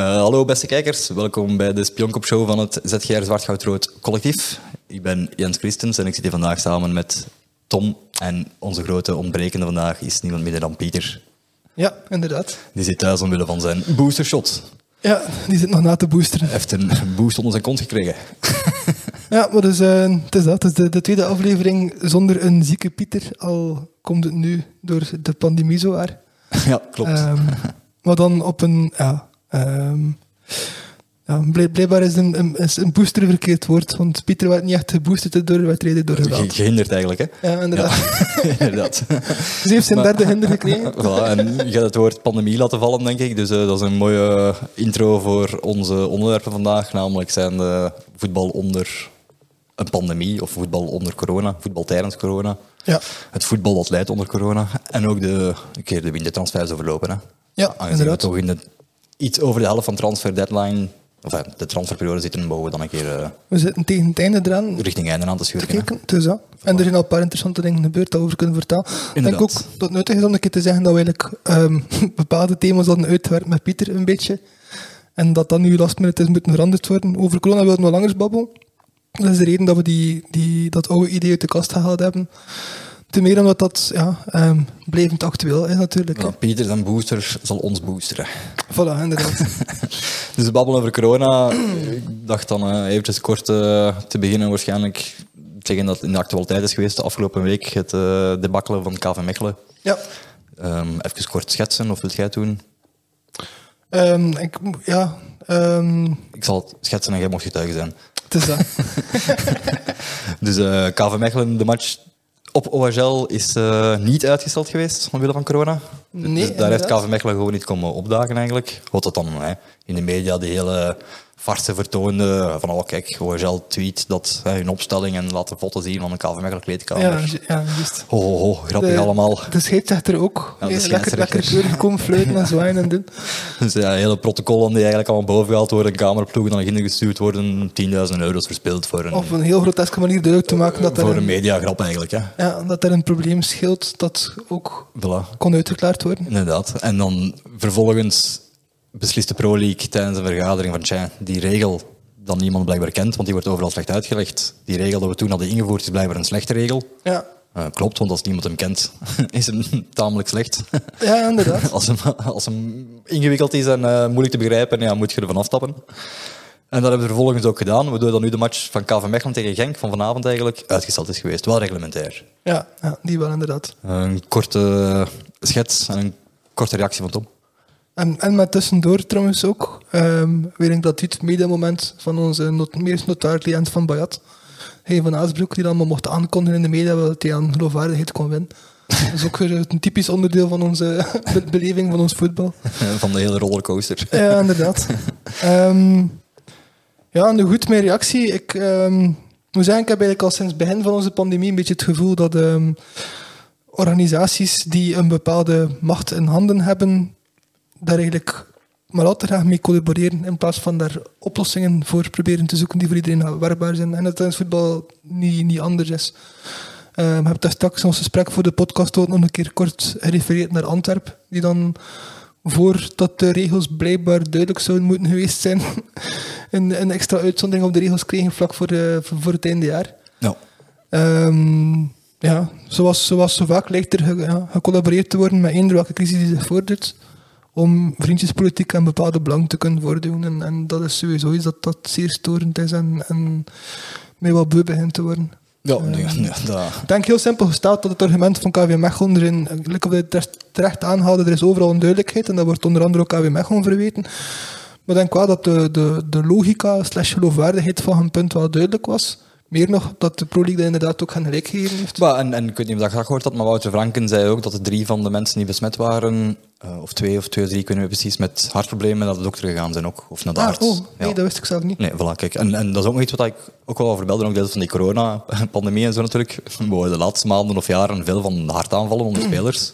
Uh, hallo beste kijkers, welkom bij de Spionkop Show van het ZGR Zwartgoudrood collectief. Ik ben Jens Christens en ik zit hier vandaag samen met Tom. En onze grote ontbrekende vandaag is niemand minder dan Pieter. Ja, inderdaad. Die zit thuis omwille van zijn boostershot. Ja, die zit nog na te boosteren. Hij heeft een boost onder zijn kont gekregen. ja, maar dus, uh, het is dat. Het is de, de, tweede aflevering zonder een zieke Pieter. Al komt het nu door de pandemie zo waar. Ja, klopt. Um, maar dan op een... Ja, um, ja, blijkbaar is een, een, is een booster verkeerd woord, want Pieter werd niet echt geboosterd door de wedstrijden door geweld. Gehinderd eigenlijk, hè? Ja, inderdaad. Ja, inderdaad. dus hij heeft zijn derde hinder gekregen. Voilà, en je gaat het woord pandemie laten vallen, denk ik. Dus uh, dat is een mooie intro voor onze onderwerpen vandaag. Namelijk zijn de voetbal onder een pandemie, of voetbal onder corona, voetbal tijdens corona. Ja. Het voetbal dat leidt onder corona. En ook de, keer de wintertransfers overlopen. Hè. Ja, Aangezien inderdaad. we toch in de, iets over de helft van transfer deadline of ja, de transferperiode zitten, mogen we dan een keer uh, We zitten tegen het einde eraan richting einde aan te kijken. Dus ja. En er zijn al een paar interessante dingen gebeurd over kunnen vertellen. Ik denk ook dat het nuttig is om een keer te zeggen dat we eigenlijk ehm, bepaalde thema's hadden uitgewerkt met Pieter een beetje. En dat dat nu last minute is moeten veranderd worden. Over corona wilden we langer babbelen. Dat is de reden dat we die, die, dat oude idee uit de kast gehaald hebben. Ten meer omdat dat ja, ehm, blijvend actueel is natuurlijk. Ja, Pieter zijn booster zal ons boosteren. Voilà, inderdaad. Dus we babbelen over corona. Ik dacht dan eh, eventjes kort eh, te beginnen waarschijnlijk zeggen dat het in de actualiteit is geweest de afgelopen week. Het debakkelen van KV Mechelen. ja. Ehm, even kort schetsen, of wilt jij het doen? Ehm, ik, ja, Ik zal het schetsen en jij mag getuige zijn. het is dat. Dus eh KV Mechelen, de match op OHL is eh, niet uitgesteld geweest omwille van corona. Nee, dus daar heeft. KV Mechelen gewoon niet komen opdagen eigenlijk. Wat dat dan hè, in de media de hele farse vertoonde van oh kijk, OHL tweet dat hè, hun opstelling en laat de foto zien van een KV Mechelen kleedkamer. Ja, ja, juist. Ho, ho, ho, grappig De- allemaal. De scheidsrechter ook. Ja, de Eh, lekker, lekker komen fluiten en zwaaien en doen. Dus ja, hele protocollen die eigenlijk allemaal boven gehaald worden, kamerploegen naar binnen gestuurd worden, 10.000 euro's verspeeld voor een, Op een heel groteske manier duidelijk te maken dat er, voor een een, mediagrap eigenlijk. Hè. ja, dat er een probleem scheelt dat ook Voilà. kon uitverklaard worden. Inderdaad. En dan vervolgens beslist de Pro League tijdens een vergadering van tja, die regel dat niemand blijkbaar kent, want die wordt overal slecht uitgelegd. Die regel dat we toen hadden ingevoerd is blijkbaar een slechte regel. Ja, Eh, klopt, want als niemand hem kent, is hem tamelijk slecht. ja inderdaad. als, hem, als hem ingewikkeld is en eh, moeilijk te begrijpen, ja, moet je ervan afstappen. En dat hebben we vervolgens ook gedaan, waardoor dan nu de match van KV Mechelen tegen Genk van vanavond eigenlijk uitgesteld is geweest. Wel reglementair. Ja, ja, die wel inderdaad. Een korte schets en een korte reactie van Tom. En, en met tussendoor trouwens ook, ehm weer een gratuit mediamoment van onze not, meest notaar cliënt van Bayat. Hij van Aasbroek, die dan allemaal mocht aankondigen in de media dat hij aan geloofwaardigheid kon winnen. Dat is ook weer een typisch onderdeel van onze be- beleving van ons voetbal. Van de hele rollercoaster. Ja, inderdaad. Ehm, ja, nu goed, mijn reactie. Ik ehm, moet zeggen, ik heb eigenlijk al sinds het begin van onze pandemie een beetje het gevoel dat organisaties die een bepaalde macht in handen hebben, daar eigenlijk maar al te graag mee collaboreren in plaats van daar oplossingen voor proberen te zoeken die voor iedereen werkbaar zijn. En dat in het voetbal niet, niet anders is. Ehm ik heb daar straks in ons gesprek voor de podcast ook nog een keer kort gerefereerd naar Antwerp, die dan voordat de regels blijkbaar duidelijk zouden moeten geweest zijn, een, een extra uitzondering op de regels kregen vlak voor, eh, voor, het einde jaar. Ja. Ehm, ja, zoals, zoals zo vaak lijkt er ja, gecollaboreerd te worden met eender welke crisis die zich voordoet, om vriendjespolitiek en bepaalde belangen te kunnen voordoen. En, en dat is sowieso iets dat, dat zeer storend is en, en mij wel beu begint te worden. Ja, nee, nee, dat- Ik denk heel simpel gesteld dat het argument van KV Mechelen erin, of je het terecht- aanhaalde, er is overal onduidelijkheid en dat wordt onder andere ook KV Mechelen verweten. Maar ik denk wel dat de, de, de logica slash geloofwaardigheid van hun punt wel duidelijk was. Meer nog dat de Pro League inderdaad ook gaan gelijk gegeven heeft. En, en ik weet niet of dat dat gehoord had, maar Wouter Franken zei ook dat de drie van de mensen die besmet waren, eh, of twee of twee of drie, ik weet niet meer precies, met hartproblemen naar de dokter gegaan zijn ook. Of naar de Ah, arts. oh, nee, Ja. dat wist ik zelf niet. Nee, voilà, kijk. En, en dat is ook nog iets wat ik ook wel over belde, ook deel van die corona-pandemie en zo natuurlijk. We de laatste maanden of jaren veel van hartaanvallen onder spelers.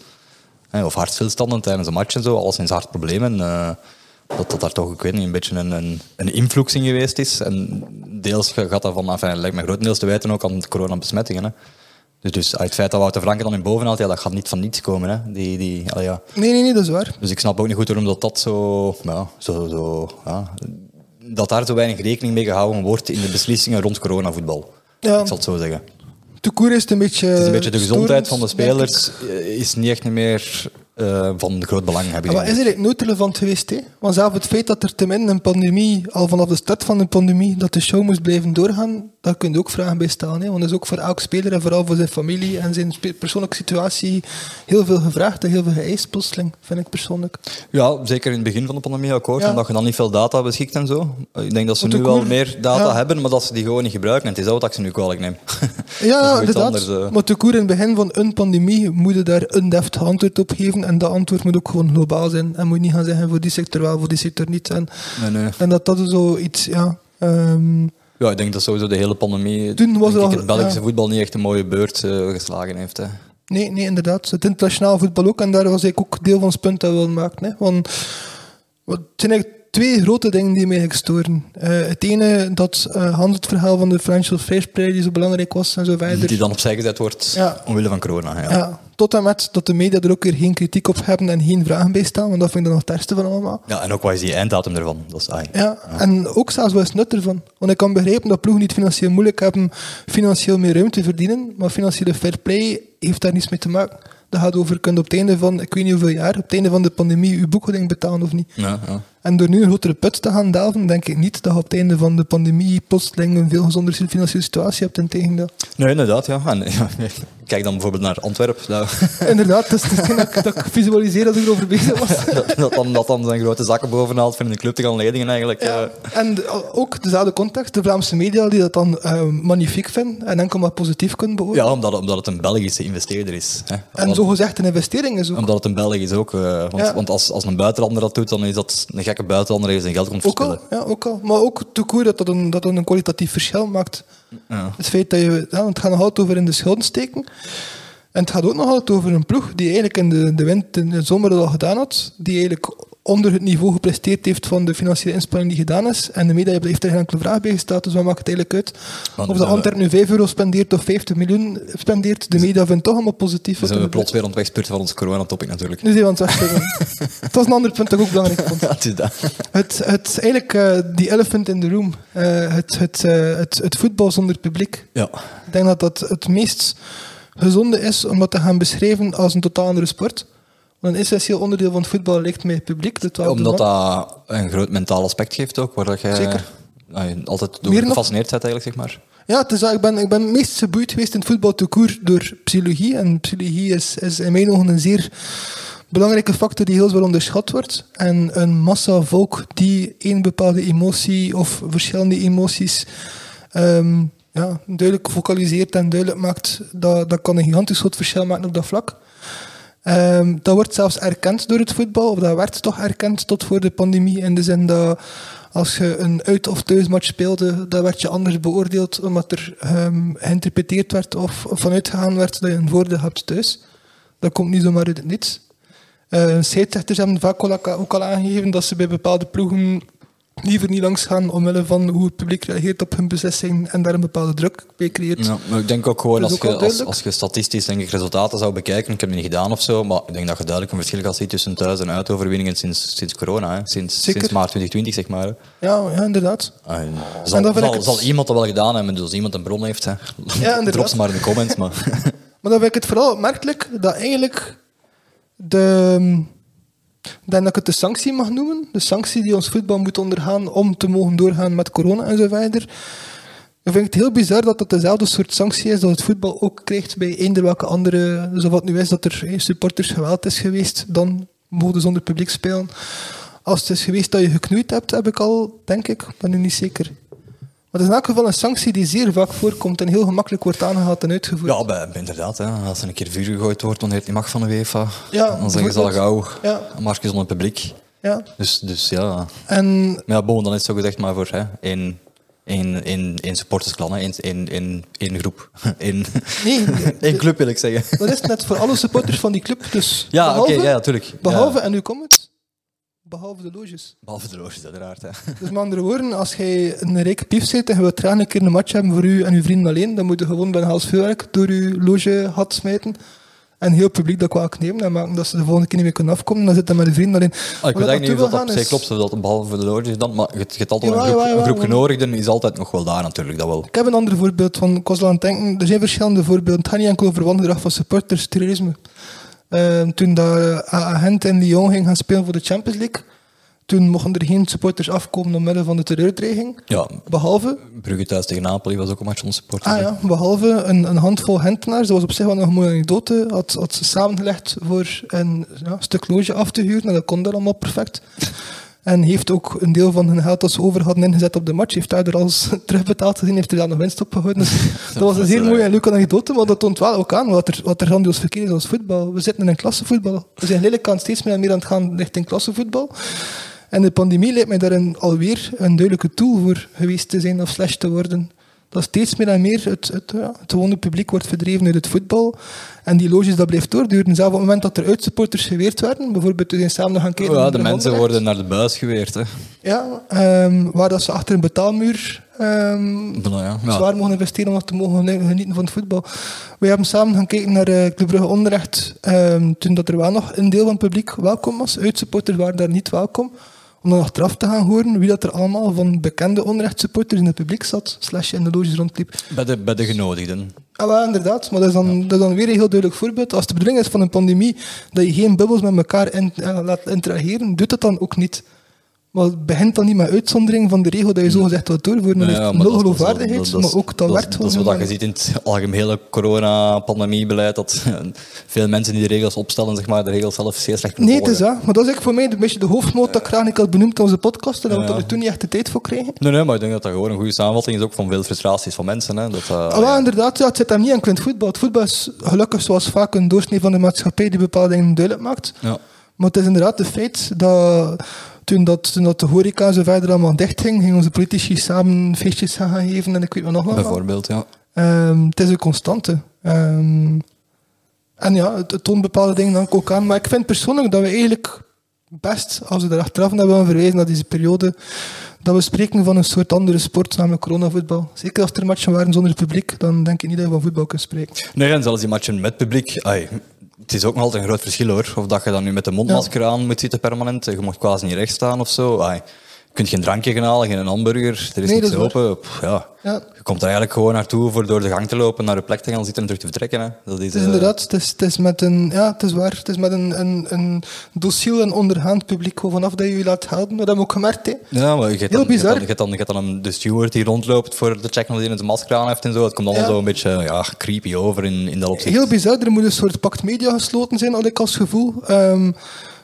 Of hartstilstanden tijdens een match en zo, alleszins hartproblemen. eh dat dat daar toch, ik weet niet, een beetje een, een, een influx in geweest is. En deels gaat dat van, enfin, lijkt me grotendeels te wijten ook aan de coronabesmettingen. Hè. Dus, dus uit het feit dat Wouter Franke dan in boven haalt, ja, dat gaat niet van niets komen. Hè. Die, die, allee, ja. Nee, nee, nee, dat is waar. Dus ik snap ook niet goed waarom dat, dat zo, ja, zo, zo ja, dat daar zo weinig rekening mee gehouden wordt in de beslissingen rond coronavoetbal. Ja. Ik zal het zo zeggen. De koer is het een beetje... Het is een beetje de gezondheid van de spelers eh, is niet echt meer eh, van groot belang. Heb ik Maar is er nooit relevant geweest, hè? Want zelf het feit dat er te min een pandemie, al vanaf de start van de pandemie, dat de show moest blijven doorgaan, daar kun je ook vragen bij stellen. Hè? Want dat is ook voor elke speler en vooral voor zijn familie en zijn persoonlijke situatie heel veel gevraagd en heel veel geëist, plotseling, vind ik persoonlijk. Ja, zeker in het begin van de pandemie akkoord, Ja. omdat je dan niet veel data beschikt en zo. Ik denk dat ze nu wel meer data ja. hebben, maar dat ze die gewoon niet gebruiken. En het is dat wat ik ze nu kwalijk neem. Ja, Dat inderdaad. anders, eh. Maar de koer in het begin van een pandemie moet je daar een deftig antwoord op geven en dat antwoord moet ook gewoon globaal zijn. En moet je niet gaan zeggen voor die sector wel, voor die sector niet. En, Nee, nee. en dat dat zoiets, ja... ehm, Ja, ik denk dat sowieso de hele pandemie Toen was al- het Belgische ja. voetbal niet echt een mooie beurt eh, geslagen heeft. Hè. Nee, nee, inderdaad. Het internationaal voetbal ook. En daar was ik ook deel van het punt dat we maken. Hè. Want het zijn eigenlijk twee grote dingen die mij storen. Eh, het ene, dat Hans het verhaal van de financial fair play die zo belangrijk was en zo verder. Die dan opzij gezet wordt Ja. omwille van corona. Ja. Ja, tot en met dat de media er ook weer geen kritiek op hebben en geen vragen bij stellen. Want dat vind ik dan nog het ergste van allemaal. Ja, en ook wat is die einddatum ervan? Dat is, ai. Ja, en ook zelfs wat is nut ervan? Want ik kan begrijpen dat ploegen die het financieel moeilijk hebben, financieel meer ruimte verdienen. Maar financiële fair play heeft daar niets mee te maken. Dat gaat over, kun je op het einde van, ik weet niet hoeveel jaar, op het einde van de pandemie je boekhouding betalen of niet. Ja, ja. En door nu een grotere put te gaan delven, denk ik niet dat je op het einde van de pandemie plotseling een veel gezondere financiële situatie hebt. Integendeel. Nee, inderdaad. Ja. En, ja, kijk dan bijvoorbeeld naar Antwerpen. Dat, Inderdaad, dat dat, ik- dat ik visualiseer als ik erover bezig was. dat, dan, dat dan zijn grote zakken bovenhaalt voor in de club te gaan ledigen eigenlijk. Ja. eh. En de- ook dezelfde context, de Vlaamse media die dat dan eh, magnifiek vinden en enkel maar positief kunnen beoordelen. ja, omdat, omdat het een Belgische investeerder is. Hè. En Want- zo gezegd een investering is ook. Omdat het een Belg is ook. eh, want want als, als een buitenlander dat doet, dan is dat een gekke buitenlander die zijn geld komt Ook al, ja, ook al. Maar ook te koer dat dat een, dat dat een kwalitatief verschil maakt. Ja. Het feit dat je... Ja, het gaat nog altijd over in de schulden steken. En het gaat ook nog altijd over een ploeg die eigenlijk in de, de wind in de zomer al gedaan had. Die eigenlijk onder het niveau gepresteerd heeft van de financiële inspanning die gedaan is. En de media heeft er geen enkele vraag bij gesteld, dus wat maakt het eigenlijk uit? Want of de Antwerp nu 5 euro spendeert of 50 miljoen spendeert, de media vindt toch allemaal positief. Wat zijn we plots weer wegspurten van ons corona-topic natuurlijk. Nu zijn we aan het was een ander punt dat ik ook belangrijk vond. Is dat. Het, het eigenlijk eh, die elephant in the room. Eh, het, het, eh, het, het voetbal zonder publiek. Ja. Ik denk dat dat het meest gezonde is om dat te gaan beschrijven als een totaal andere sport. Een essentieel onderdeel van het voetbal lijkt mij het publiek. De Omdat dat een groot mentaal aspect geeft ook, waar dat jij Zeker. je altijd door gefascineerd bent eigenlijk, zeg maar. Ja, het is, ik, ben, ik ben meest geboeid geweest in het voetbal tout court door psychologie. En psychologie is, is in mijn ogen een zeer belangrijke factor die heel zwaar onderschat wordt. En een massa volk die één bepaalde emotie of verschillende emoties ehm, ja, duidelijk focaliseert en duidelijk maakt, dat, dat kan een gigantisch groot verschil maken op dat vlak. Ehm, dat wordt zelfs erkend door het voetbal, of dat werd toch erkend tot voor de pandemie. In de zin dat als je een uit- of thuismatch speelde, dan werd je anders beoordeeld, omdat er ehm, geïnterpreteerd werd of vanuit gegaan werd dat je een voordeel hebt thuis. Dat komt niet zomaar uit het niets. Eh scheidsrechters hebben vaak ook al aangegeven dat ze bij bepaalde ploegen liever niet langs gaan omwille van hoe het publiek reageert op hun beslissing en daar een bepaalde druk bij creëert. Ja, maar ik denk ook gewoon, als je, als, als je statistisch denk ik, resultaten zou bekijken, ik heb het niet gedaan of zo, maar ik denk dat je duidelijk een verschil gaat zien tussen thuis- en uitoverwinningen sinds, sinds corona, hè. Sinds, Zeker. sinds maart 2020, zeg maar. hè. Ja, ja inderdaad. En zal, zal, het- zal iemand dat wel gedaan hebben, dus als iemand een bron heeft, hè. inderdaad. drop ze maar in de comments. Maar. Maar dan vind ik het vooral opmerkelijk dat eigenlijk de. Ik denk dat ik het de sanctie mag noemen. De sanctie die ons voetbal moet ondergaan om te mogen doorgaan met corona en zo verder. Dan vind ik het heel bizar dat dat dezelfde soort sanctie is dat het voetbal ook krijgt bij eender welke andere. Zo wat nu is dat er eh, supporters geweld is geweest, dan mogen ze zonder publiek spelen. Als het is geweest dat je geknoeid hebt, heb ik al, denk ik, ben nu niet zeker. Maar het is in elk geval een sanctie die zeer vaak voorkomt en heel gemakkelijk wordt aangehaald en uitgevoerd. Ja, bij, inderdaad. Hè. Als er een keer vuur gegooid wordt wanneer het niet mag van de UEFA, Ja, dan zeggen ze al gauw, Ja. een markje zonder publiek. Ja. Dus, dus ja. En Maar ja, bon, dan is het zo gezegd maar voor hè, één, één, één supportersklan. Één, één, één, één groep. Eén, Nee, één club wil ik zeggen. dat is net voor alle supporters van die club. Dus Ja, oké, ja, natuurlijk. behalve en nu komt het, Behalve de loges. Behalve de loges, uiteraard. Hè. Dus met andere woorden, als jij een rijke pief zit en je wilt graag een keer een match hebben voor u en uw vrienden alleen, dan moet je gewoon bij een vuurwerk door uw loge had smijten. En heel publiek dat kwalijk nemen en maken dat ze de volgende keer niet meer kunnen afkomen. Dan zitten met de vrienden alleen. Ah, ik weet eigenlijk niet of dat klopt, of dat behalve voor de loges dan, maar je, je hebt altijd Ja, een groep, ja, ja, een groep ja. genodigden is altijd nog wel daar natuurlijk, dat wel. Ik heb een ander voorbeeld van, ik was al aan het denken, er zijn verschillende voorbeelden. Het gaat niet enkel over wangedrag van supporters, terrorisme. Ehm, toen dat AA Gent en Lyon ging gaan spelen voor de Champions League, toen mochten er geen supporters afkomen omwille van de terreurdreiging. Ja, Behalve, Brugge thuis tegen Napoli was ook een match van supporters. ah ja, behalve een, een handvol Gentenaars, dat was op zich wel nog een mooie anekdote, had, had ze samengelegd voor een ja, stuk loge af te huren. En dat kon dat allemaal perfect. En heeft ook een deel van hun geld dat ze over hadden ingezet op de match. Heeft daardoor alles terugbetaald gezien, heeft er daar nog winst op gehouden. Dus dat was een zeer mooie en leuke anekdote, maar dat toont wel ook aan wat er, wat er grandioos verkeerd is als voetbal. We zitten in een klassenvoetbal. We zijn lelijk aan steeds meer en meer aan het gaan richting klassenvoetbal. En de pandemie lijkt mij daar een, alweer een duidelijke tool voor geweest te zijn of slash te worden. Dat steeds meer en meer het, het, ja, het gewone publiek wordt verdreven uit het voetbal. En die loges, dat blijft doorduren. Zelfs op het moment dat er uitsupporters geweerd werden, bijvoorbeeld we zijn samen gaan kijken... ja, de mensen worden naar de buis geweerd. Hè. Ja, ehm, waar dat ze achter een betaalmuur ehm, ja, ja. zwaar mogen investeren om te mogen genieten van het voetbal. We hebben samen gaan kijken naar eh Club Brugge Onderrecht, ehm, toen dat er wel nog een deel van het publiek welkom was. Uitsupporters waren daar niet welkom. Om dan achteraf te gaan horen wie dat er allemaal van bekende Onderrecht-supporters in het publiek zat, slash in de loges rondliep. Bij, de, bij de genodigden. Ah, wel, inderdaad. Maar dat is, dan, dat is dan weer een heel duidelijk voorbeeld. Als de bedoeling is van een pandemie dat je geen bubbels met elkaar in, eh, laat interageren, doet dat dan ook niet. Maar begint dan niet met uitzondering van de regel dat je zo gezegd wilt doorvoeren. Dat Ja, nul geloofwaardigheid, maar ook dat, werkt Dat is wat je ziet in het algemene corona-pandemiebeleid, dat veel mensen die de regels opstellen, zeg maar, de regels zelf zeer slecht Nee, het is dat. Maar dat is eigenlijk voor mij een beetje de hoofdmoot dat ik graag niet had benoemd in onze podcast, en dat we Ja. tot nu toe niet echt de tijd voor kregen. Nee, nee, maar ik denk dat dat gewoon een goede samenvatting is, ook van veel frustraties van mensen. Hè. Dat, eh, Ah, inderdaad, ja, het zit hem niet enkel in het voetbal. Het voetbal is gelukkig zoals vaak een doorsnee van de maatschappij die bepaalde dingen duidelijk maakt. ja. Maar het is inderdaad het feit dat toen, dat toen dat de horeca zo verder allemaal dichtging, gingen onze politici samen feestjes gaan geven en ik weet wat nog wat. Bijvoorbeeld, ja. Ehm, het is een constante. Ehm, en ja, het, het toont bepaalde dingen dan ook aan. Maar ik vind persoonlijk dat we eigenlijk best, als we er achteraf naar willen verwijzen, naar deze periode, dat we spreken van een soort andere sport, namelijk coronavoetbal. Zeker als er matchen waren zonder publiek, dan denk ik niet dat je van voetbal kunt spreken. Nee, en zelfs die matchen met publiek. ai, het is ook nog altijd een groot verschil hoor. Of dat je dan nu met de mondmasker aan moet zitten permanent. Je mag quasi niet recht staan of zo. Ai, kunt geen drankje gaan halen, geen hamburger. Er is Nee, niks dat is open. Pff, ja. Ja. Je komt er eigenlijk gewoon naartoe voor door de gang te lopen, naar je plek te gaan zitten en terug te vertrekken. Hè. Dat is, Het is eh, inderdaad, het is, het is met een, ja, het is waar, het is met een, een, een dociel en ondergaand publiek gewoon vanaf dat je je laat houden. Dat hebben we ook gemerkt, hè. Ja, maar je hebt dan, je hebt bizar. dan, je hebt dan, een, de steward die rondloopt voor te checken of hij een masker aan heeft en zo. Het komt allemaal Ja. zo een beetje ja, creepy over in, in dat opzicht. Heel bizar, er moet een soort pact media gesloten zijn, had ik als gevoel. Ehm,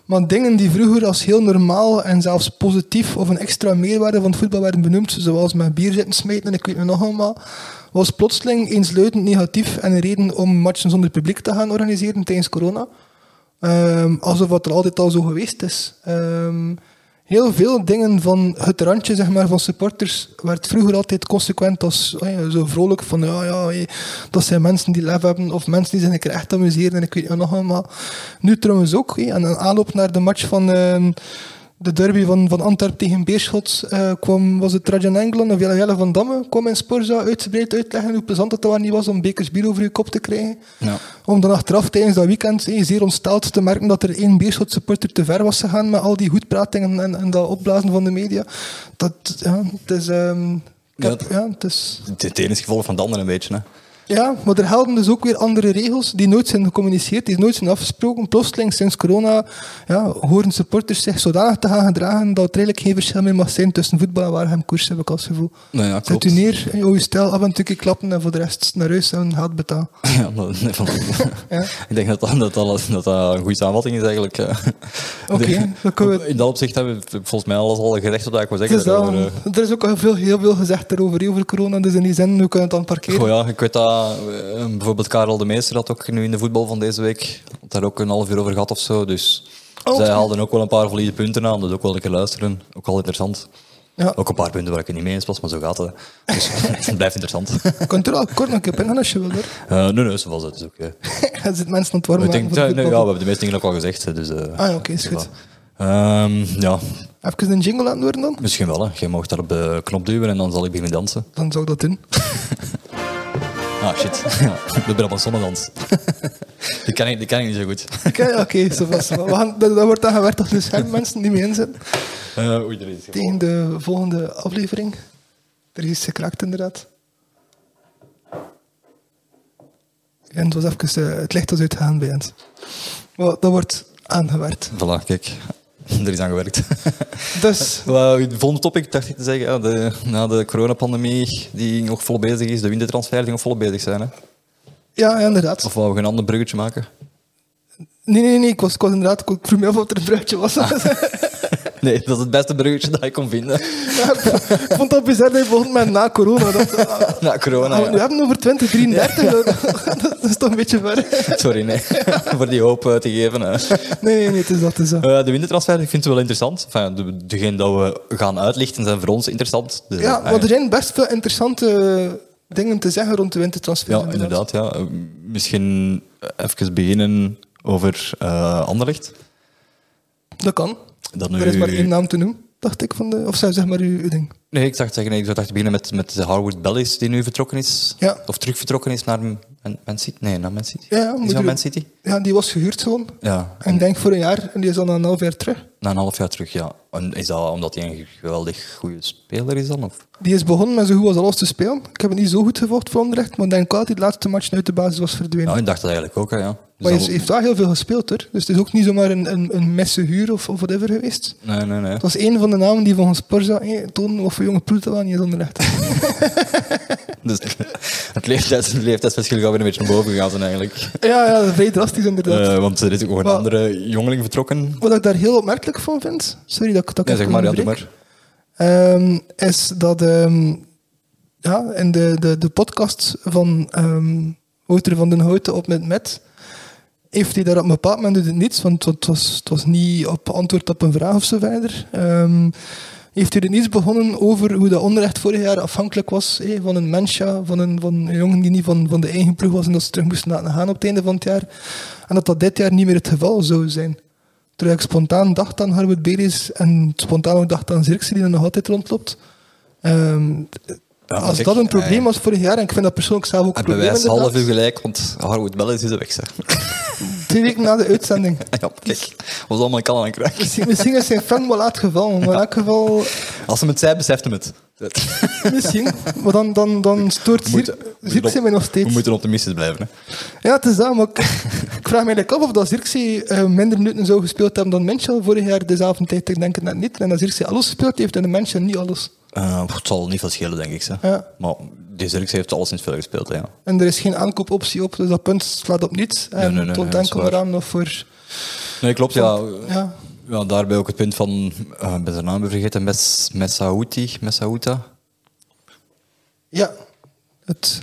maar dingen die vroeger als heel normaal en zelfs positief of een extra meerwaarde van het voetbal werden benoemd, zoals met bier zitten smijten en ik weet het nog allemaal, was plotseling eensluidend negatief en een reden om matchen zonder publiek te gaan organiseren tijdens corona. Ehm, alsof het er altijd al zo geweest is. Ehm, heel veel dingen van het randje zeg maar, van supporters werd vroeger altijd consequent als oh zo vrolijk van ja, ja, dat zijn mensen die lef hebben of mensen die zich keer echt amuseren en ik weet het nog allemaal. Nu trouwens ook, en een aanloop naar de match van ehm, de derby van, van Antwerpen tegen Beerschot eh, kwam, was het Trajan Engeland of Jelle van Damme, kwam in Sporza uitgebreid uitleggen hoe plezant het wel niet was om bekers bier over je kop te krijgen. Ja. Om dan achteraf tijdens dat weekend eh, zeer ontsteld te merken dat er één Beerschot supporter te ver was gegaan met al die goedpratingen en, en dat opblazen van de media. Dat, ja, het is... ehm, ik Ja, heb- ja, het is... Het het ene is gevolg van het andere een beetje. Hè. Ja, maar er gelden dus ook weer andere regels die nooit zijn gecommuniceerd, die nooit zijn afgesproken. Plotseling, sinds corona, ja, horen supporters zich zodanig te gaan gedragen dat er eigenlijk geen verschil meer mag zijn tussen voetbal en Waarhem koers, heb ik als gevoel. Nou ja, Zet u neer, je stijl af en toe klappen en voor de rest naar huis en geld betalen. Ja. Ik denk dat dat, dat, dat, dat een goede samenvatting is eigenlijk. eh. Oké, we- In dat opzicht hebben we volgens mij alles al gezegd wat ik wil zeggen. eh, er is ook al veel, heel veel gezegd over corona, dus in die zin, we kunnen het dan parkeren. Goh, ja, ik weet dat eh, bijvoorbeeld Karel de Meester had ook nu in de voetbal van deze week had daar ook een half uur over gehad of zo. Dus Oh, zij haalden ook wel een paar valide punten aan. Dus ook wel een keer luisteren. Ook wel interessant. Ja. Ook een paar punten waar ik het niet mee eens was, maar zo gaat het. Dus het blijft interessant. Kunt er al kort nog een keer als je wil. Hoor. Eh nee, nee, zo was het. Dus ook, eh. er zitten mensen aan het warm denk, ja, de nee, ja, we hebben de meeste dingen ook al gezegd. Dus, eh, Ah oké, is goed. Ehm, ja, Even een jingle laten horen dan? misschien wel. Hè. Jij mag daar op de knop duwen en dan zal ik beginnen dansen. Dan zou ik dat doen. Ah, shit. De Brabant zonnedans. die, ken ik, die ken ik niet zo goed. Oké, oké. zo was- we gaan- dat, dat wordt dan gewerkt op de scherm, mensen die mee inzetten. Eh oei, er is. Tegen de volgende aflevering. Er is iets gekraakt, inderdaad. En het was even, eh, het licht was uitgegaan bij ons. Maar dat wordt aangewerkt. Voilà, kijk. Er is aan gewerkt. Dus, volgende topic, dacht ik te zeggen. ja, De, na de coronapandemie, die nog vol bezig is, de wintertransfer die nog vol bezig zijn. Hè? ja, inderdaad. Of wou we een ander bruggetje maken? Nee, nee, nee. Ik was, ik was inderdaad... Ik vroeg me af of er een bruidje was. Nee, dat is het beste bruggetje dat ik kon vinden. Ja, ik vond dat bizar dat je begon met na corona. Dat, ah, Na corona. we ja. hebben over 2033. dat, dat is toch een beetje ver. Sorry, nee. Voor die hoop eh, te geven. hè. Nee, nee, nee. Het is dat. Het is dat. Eh, de wintertransfer, ik vind het wel interessant. Enfin, de, degene dat we gaan uitlichten zijn voor ons interessant. Ja, ah, maar er zijn best veel interessante dingen te zeggen rond de wintertransfer. Ja, inderdaad. Ja. Eh, Misschien even beginnen over eh Anderlecht. Dat kan. Dat Er is maar één naam te noemen, dacht ik. Van de, of zou zeg maar uw, uw ding. Nee, ik dacht zeggen, nee, ik zou dacht beginnen met, met de Harwood Bellis die nu vertrokken is. Ja. Of terug vertrokken is naar Man, Man City. Nee, naar Man City. Ja, is dat Man City? Ja, die was gehuurd gewoon. Ja, En ik denk voor een jaar. En die is dan na een half jaar terug. na een half jaar terug, ja. En is dat omdat hij een geweldig goede speler is dan? Of? Die is begonnen met zo goed als alles te spelen. Ik heb het niet zo goed gevolgd voor Anderlecht. Maar ik denk wel dat hij de laatste match uit de basis was verdwenen. Ja, ik dacht dat eigenlijk ook, hè, ja. Dus maar hij heeft wel heel veel gespeeld hoor. Dus het is ook niet zomaar een, een, een messe huur of, of whatever geweest. Nee, nee, nee. Het was een van de namen die volgens Sporza hey, tonen wat voor jonge ploeg dat wel niet is Anderlecht. Dus het leeftijds, het leeftijdsverschil gaat weer een beetje naar boven gegaan zijn eigenlijk. ja, ja, vrij drastisch inderdaad. Eh, want er is ook nog een Maar- andere jongeling vertrokken. Wat ik daar heel opmerkelijk van vind, sorry dat, ik- dat Ja, zeg maar, ja, doe onderbreek. maar. Ehm, is dat ehm, ja, in de, de, de podcast van ehm Wouter van den Houten op met Met, heeft hij daar op een bepaald moment niets, want het was, het was niet op antwoord op een vraag of zo verder. Heeft hij er niets begonnen over hoe dat onrecht vorig jaar afhankelijk was hé, van een mensja, van een, van een jongen die niet van, van de eigen ploeg was en dat ze terug moesten laten gaan op het einde van het jaar. En dat dat dit jaar niet meer het geval zou zijn. Terwijl ik spontaan dacht aan Harwood Beres en spontaan ook dacht aan Zirkse die er nog altijd rondloopt. Ehm, Ja, als dat een probleem hij- was vorig jaar, en ik vind dat persoonlijk zelf ook een probleem bewijst half uur gelijk, want Harwood Bellis is er weg. Zeg. Twee weken na de uitzending. Ja, kijk, was allemaal in kan aan krijgen. Misschien, misschien is zijn fan wel laat gevallen, maar in elk geval... Als hem het zei, besefte hem het. Misschien. Maar dan, dan, dan stoort We we Zirkzee mij nog We steeds. moeten optimistisch blijven. Hè. Ja, het is dat, maar ik, ik vraag me eigenlijk af of dat Zirkzee eh, minder minuten zou gespeeld hebben dan Menschel vorig jaar dezelfde tijd. Ik denk het net niet. En dat Zirkzee alles gespeeld heeft en de Menschel niet alles. Eh, het zal niet veel schelen, denk ik. Zeg. Ja. Maar Zirkzee heeft alleszins veel gespeeld. Ja. En er is geen aankoopoptie op, dus dat punt slaat op niets. En Nee, nee, nee, dat is enkel eraan nog voor... Nee, klopt. Ja. Ja, Ja, daarbij ook het punt van, eh ik ben zijn naam vergeten, Mes, Messauti, Messauta. ja. Het...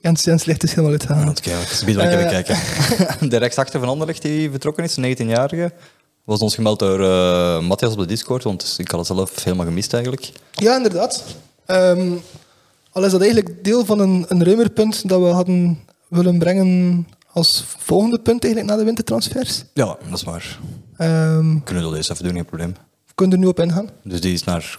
Jens, Jens ligt dus helemaal Ja, dat kan ik eens wel even Eh. kijken. De rechtsachter van Anderlecht die vertrokken is, een 19-jarige, was ons gemeld door eh, Matthias op de Discord, want ik had het zelf helemaal gemist eigenlijk. Ja, inderdaad. Ehm, al is dat eigenlijk deel van een, een ruimer punt dat we hadden willen brengen als volgende punt eigenlijk na de wintertransfers. Ja, dat is waar. Ehm Kunnen we dat eens even doen, geen probleem. we kunnen er nu op ingaan. Dus die is naar... Dus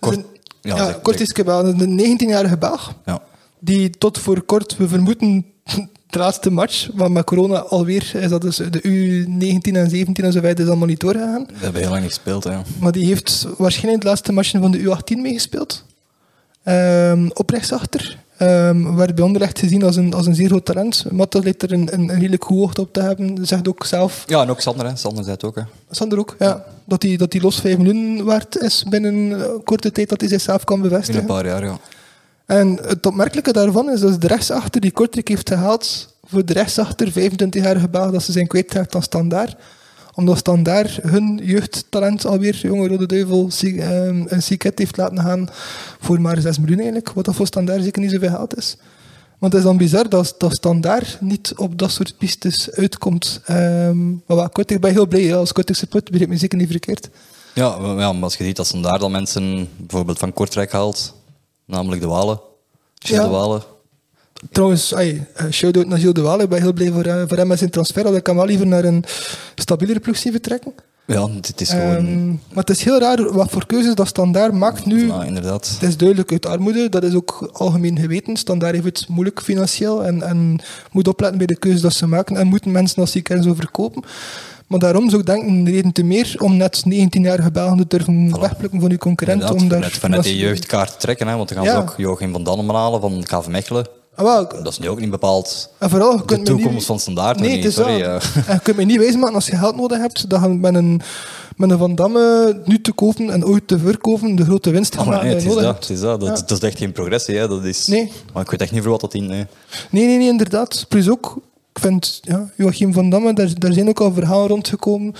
Kort, een- ja, ja, kort is een 19-jarige Belg, ja. die tot voor kort, we vermoeden de laatste match, maar met corona alweer, is dat dus de U19 en 17 en zo verder, is allemaal niet doorgegaan. We hebben heel lang niet gespeeld. Hè. Maar die heeft waarschijnlijk de laatste matchen van de U18 meegespeeld. Ehm op rechtsachter. Ehm werd bij Anderlecht gezien als een, als een zeer groot talent. Matta lijkt er een, een, een redelijk goed oog op te hebben. Zegt ook zelf, Ja, en ook Sander, hè. Sander zei het ook. Hè. Sander ook, ja, dat hij dat hij los 5 miljoen waard is binnen een korte tijd dat hij zichzelf kan In een bevestigen. paar jaar, ja. En het opmerkelijke daarvan is dat de rechtsachter die Kortrijk heeft gehaald voor de rechtsachter 25-jarige Belg dat ze zijn kwijtraakt aan Standaard. Omdat Standaard hun jeugdtalent alweer, jonge Rode Duivel, ehm, een Siket heeft laten gaan voor maar 6 miljoen eigenlijk. Wat dat voor Standaard zeker niet zoveel geld is. Want het is dan bizar dat, dat Standaard niet op dat soort pistes uitkomt. Ehm, maar wat, Kortrijk ben ik heel blij. Als Kortrijk support begrijp me zeker niet verkeerd. Ja, ja, maar als je ziet dat ze daar dan mensen bijvoorbeeld van Kortrijk haalt, namelijk de Walen, Gilles Ja. de Walen. Trouwens, ay, eh, shout-out naar Gilles de Waal. Ik ben heel blij voor, eh, voor hem met zijn transfer. Dat ik hem wel liever naar een stabielere ploeg zie vertrekken. Ja, dit is gewoon... Ehm, maar het is heel raar wat voor keuzes dat Standaard maakt nu. ja, inderdaad. Het is duidelijk uit armoede, dat is ook algemeen geweten. Standaard heeft het moeilijk financieel en, en moet opletten bij de keuzes dat ze maken en moeten mensen als ziekenhuis zo verkopen. Maar daarom zou ik denken, een reden te meer om net 19-jarige Belgen te durven wegplukken van uw concurrent. Inderdaad, Om daar, vanuit, vanuit die jeugdkaart te trekken, hè, want dan gaan Ja. ze ook Joachim van Dannen halen van KV Mechelen. Ah, Dat is nu ook niet bepaald en vooral, je de kunt toekomst niet- van Standaard. Nee, niet, sorry. dat. eh. En je kunt me niet wijsmaken als je geld nodig hebt, dat je met een, met een Van Damme nu te kopen en ooit te verkopen de grote winst gaat Oh, maar maken nee, die het je is nodig dat. hebt. Het is dat. Dat, Ja. dat is echt geen progressie. Hè. Dat is... Nee. Maar ik weet echt niet voor wat dat in... Nee. Nee, nee, nee, inderdaad. Plus ook, ik vind, ja, Joachim van Damme, daar, daar zijn ook al verhalen rondgekomen.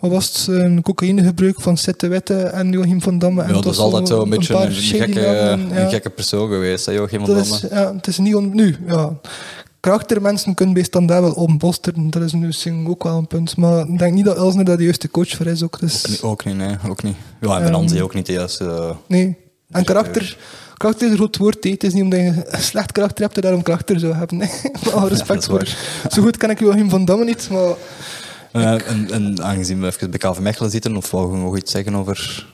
Wat was het? Een cocaïnegebruik van Sette Wette en Joachim van Damme. En Ja, het dat is was altijd zo een beetje een, gekke, ja. een gekke persoon geweest, hè, Joachim van Dat Damme. is, ja, het is niet on, nu, ja. Karaktermensen kunnen bij standaard wel ontbolsteren, dat is nu misschien ook wel een punt. Maar ik denk niet dat Elsner daar de juiste coach voor is. Ook, dus, Nee, Ook niet, nee. Ook niet. Ja, en Venanzi ook niet de juiste... eh, Nee. En karakter, karakter is een groot woord. Het is niet omdat je een slecht karakter hebt, dat je daarom karakter zou hebben. alle respect dat voor. Zo goed ken ik Joachim van Damme niet, maar... eh, en, en aangezien we even bij KV Mechelen zitten, of wou je nog iets zeggen over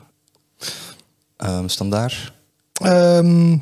ehm Standaard? ehm,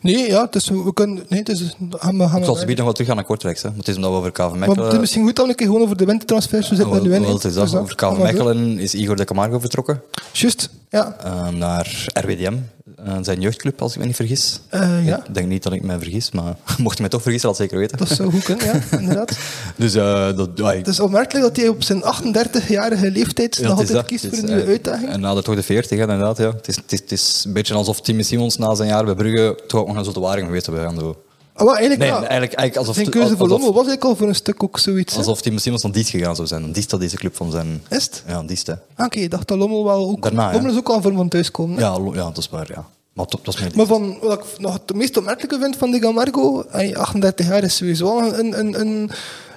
nee, ja, is, we kunnen... Nee, is... We gaan, we gaan Ik zal ze nog wel terug gaan naar Kortrijk, hè. maar het is omdat we over KV maar het Mechelen... is misschien goed dat we een keer gewoon over de wintertransfers we zitten nu in. wel, hè. het is dat. Dus Over KV we. Mechelen is Igor de Camargo vertrokken Juist, ja. eh, naar RWDM, eh, zijn jeugdclub, als ik me niet vergis. Eh, ja, Ik denk niet dat ik me vergis, maar mocht je mij toch vergissen, laat zeker weten. dat zou goed kunnen, ja, inderdaad. Dus eh, dat, ja, Het is opmerkelijk dat hij op zijn 38-jarige leeftijd nog altijd dat. kiest voor een nieuwe uitdaging. En na de toch de 40, hè, inderdaad. Ja. Het, is, het, is, het is een beetje alsof Timmy Simons na zijn jaar bij Brugge toch ook nog een Zulte Waregem geweest gaan doen. Ah, eigenlijk, Nee, ja, eigenlijk, eigenlijk alsof, zijn keuze voor Lommel was eigenlijk al voor een stuk ook zoiets. alsof Timmy Simons naar Diest gegaan zou zijn. Diest dat deze club van zijn... Is het? Ja, Diest. Ah, Oké, ik dacht dat Lommel wel ook... Daarna. Lommel is ook al vorm van thuiskomen. Ja, ja, dat is waar, ja. Maar dat is Maar van, wat ik nog het meest opmerkelijke vind van de Gamargo, hij 38 jaar is sowieso een, een, een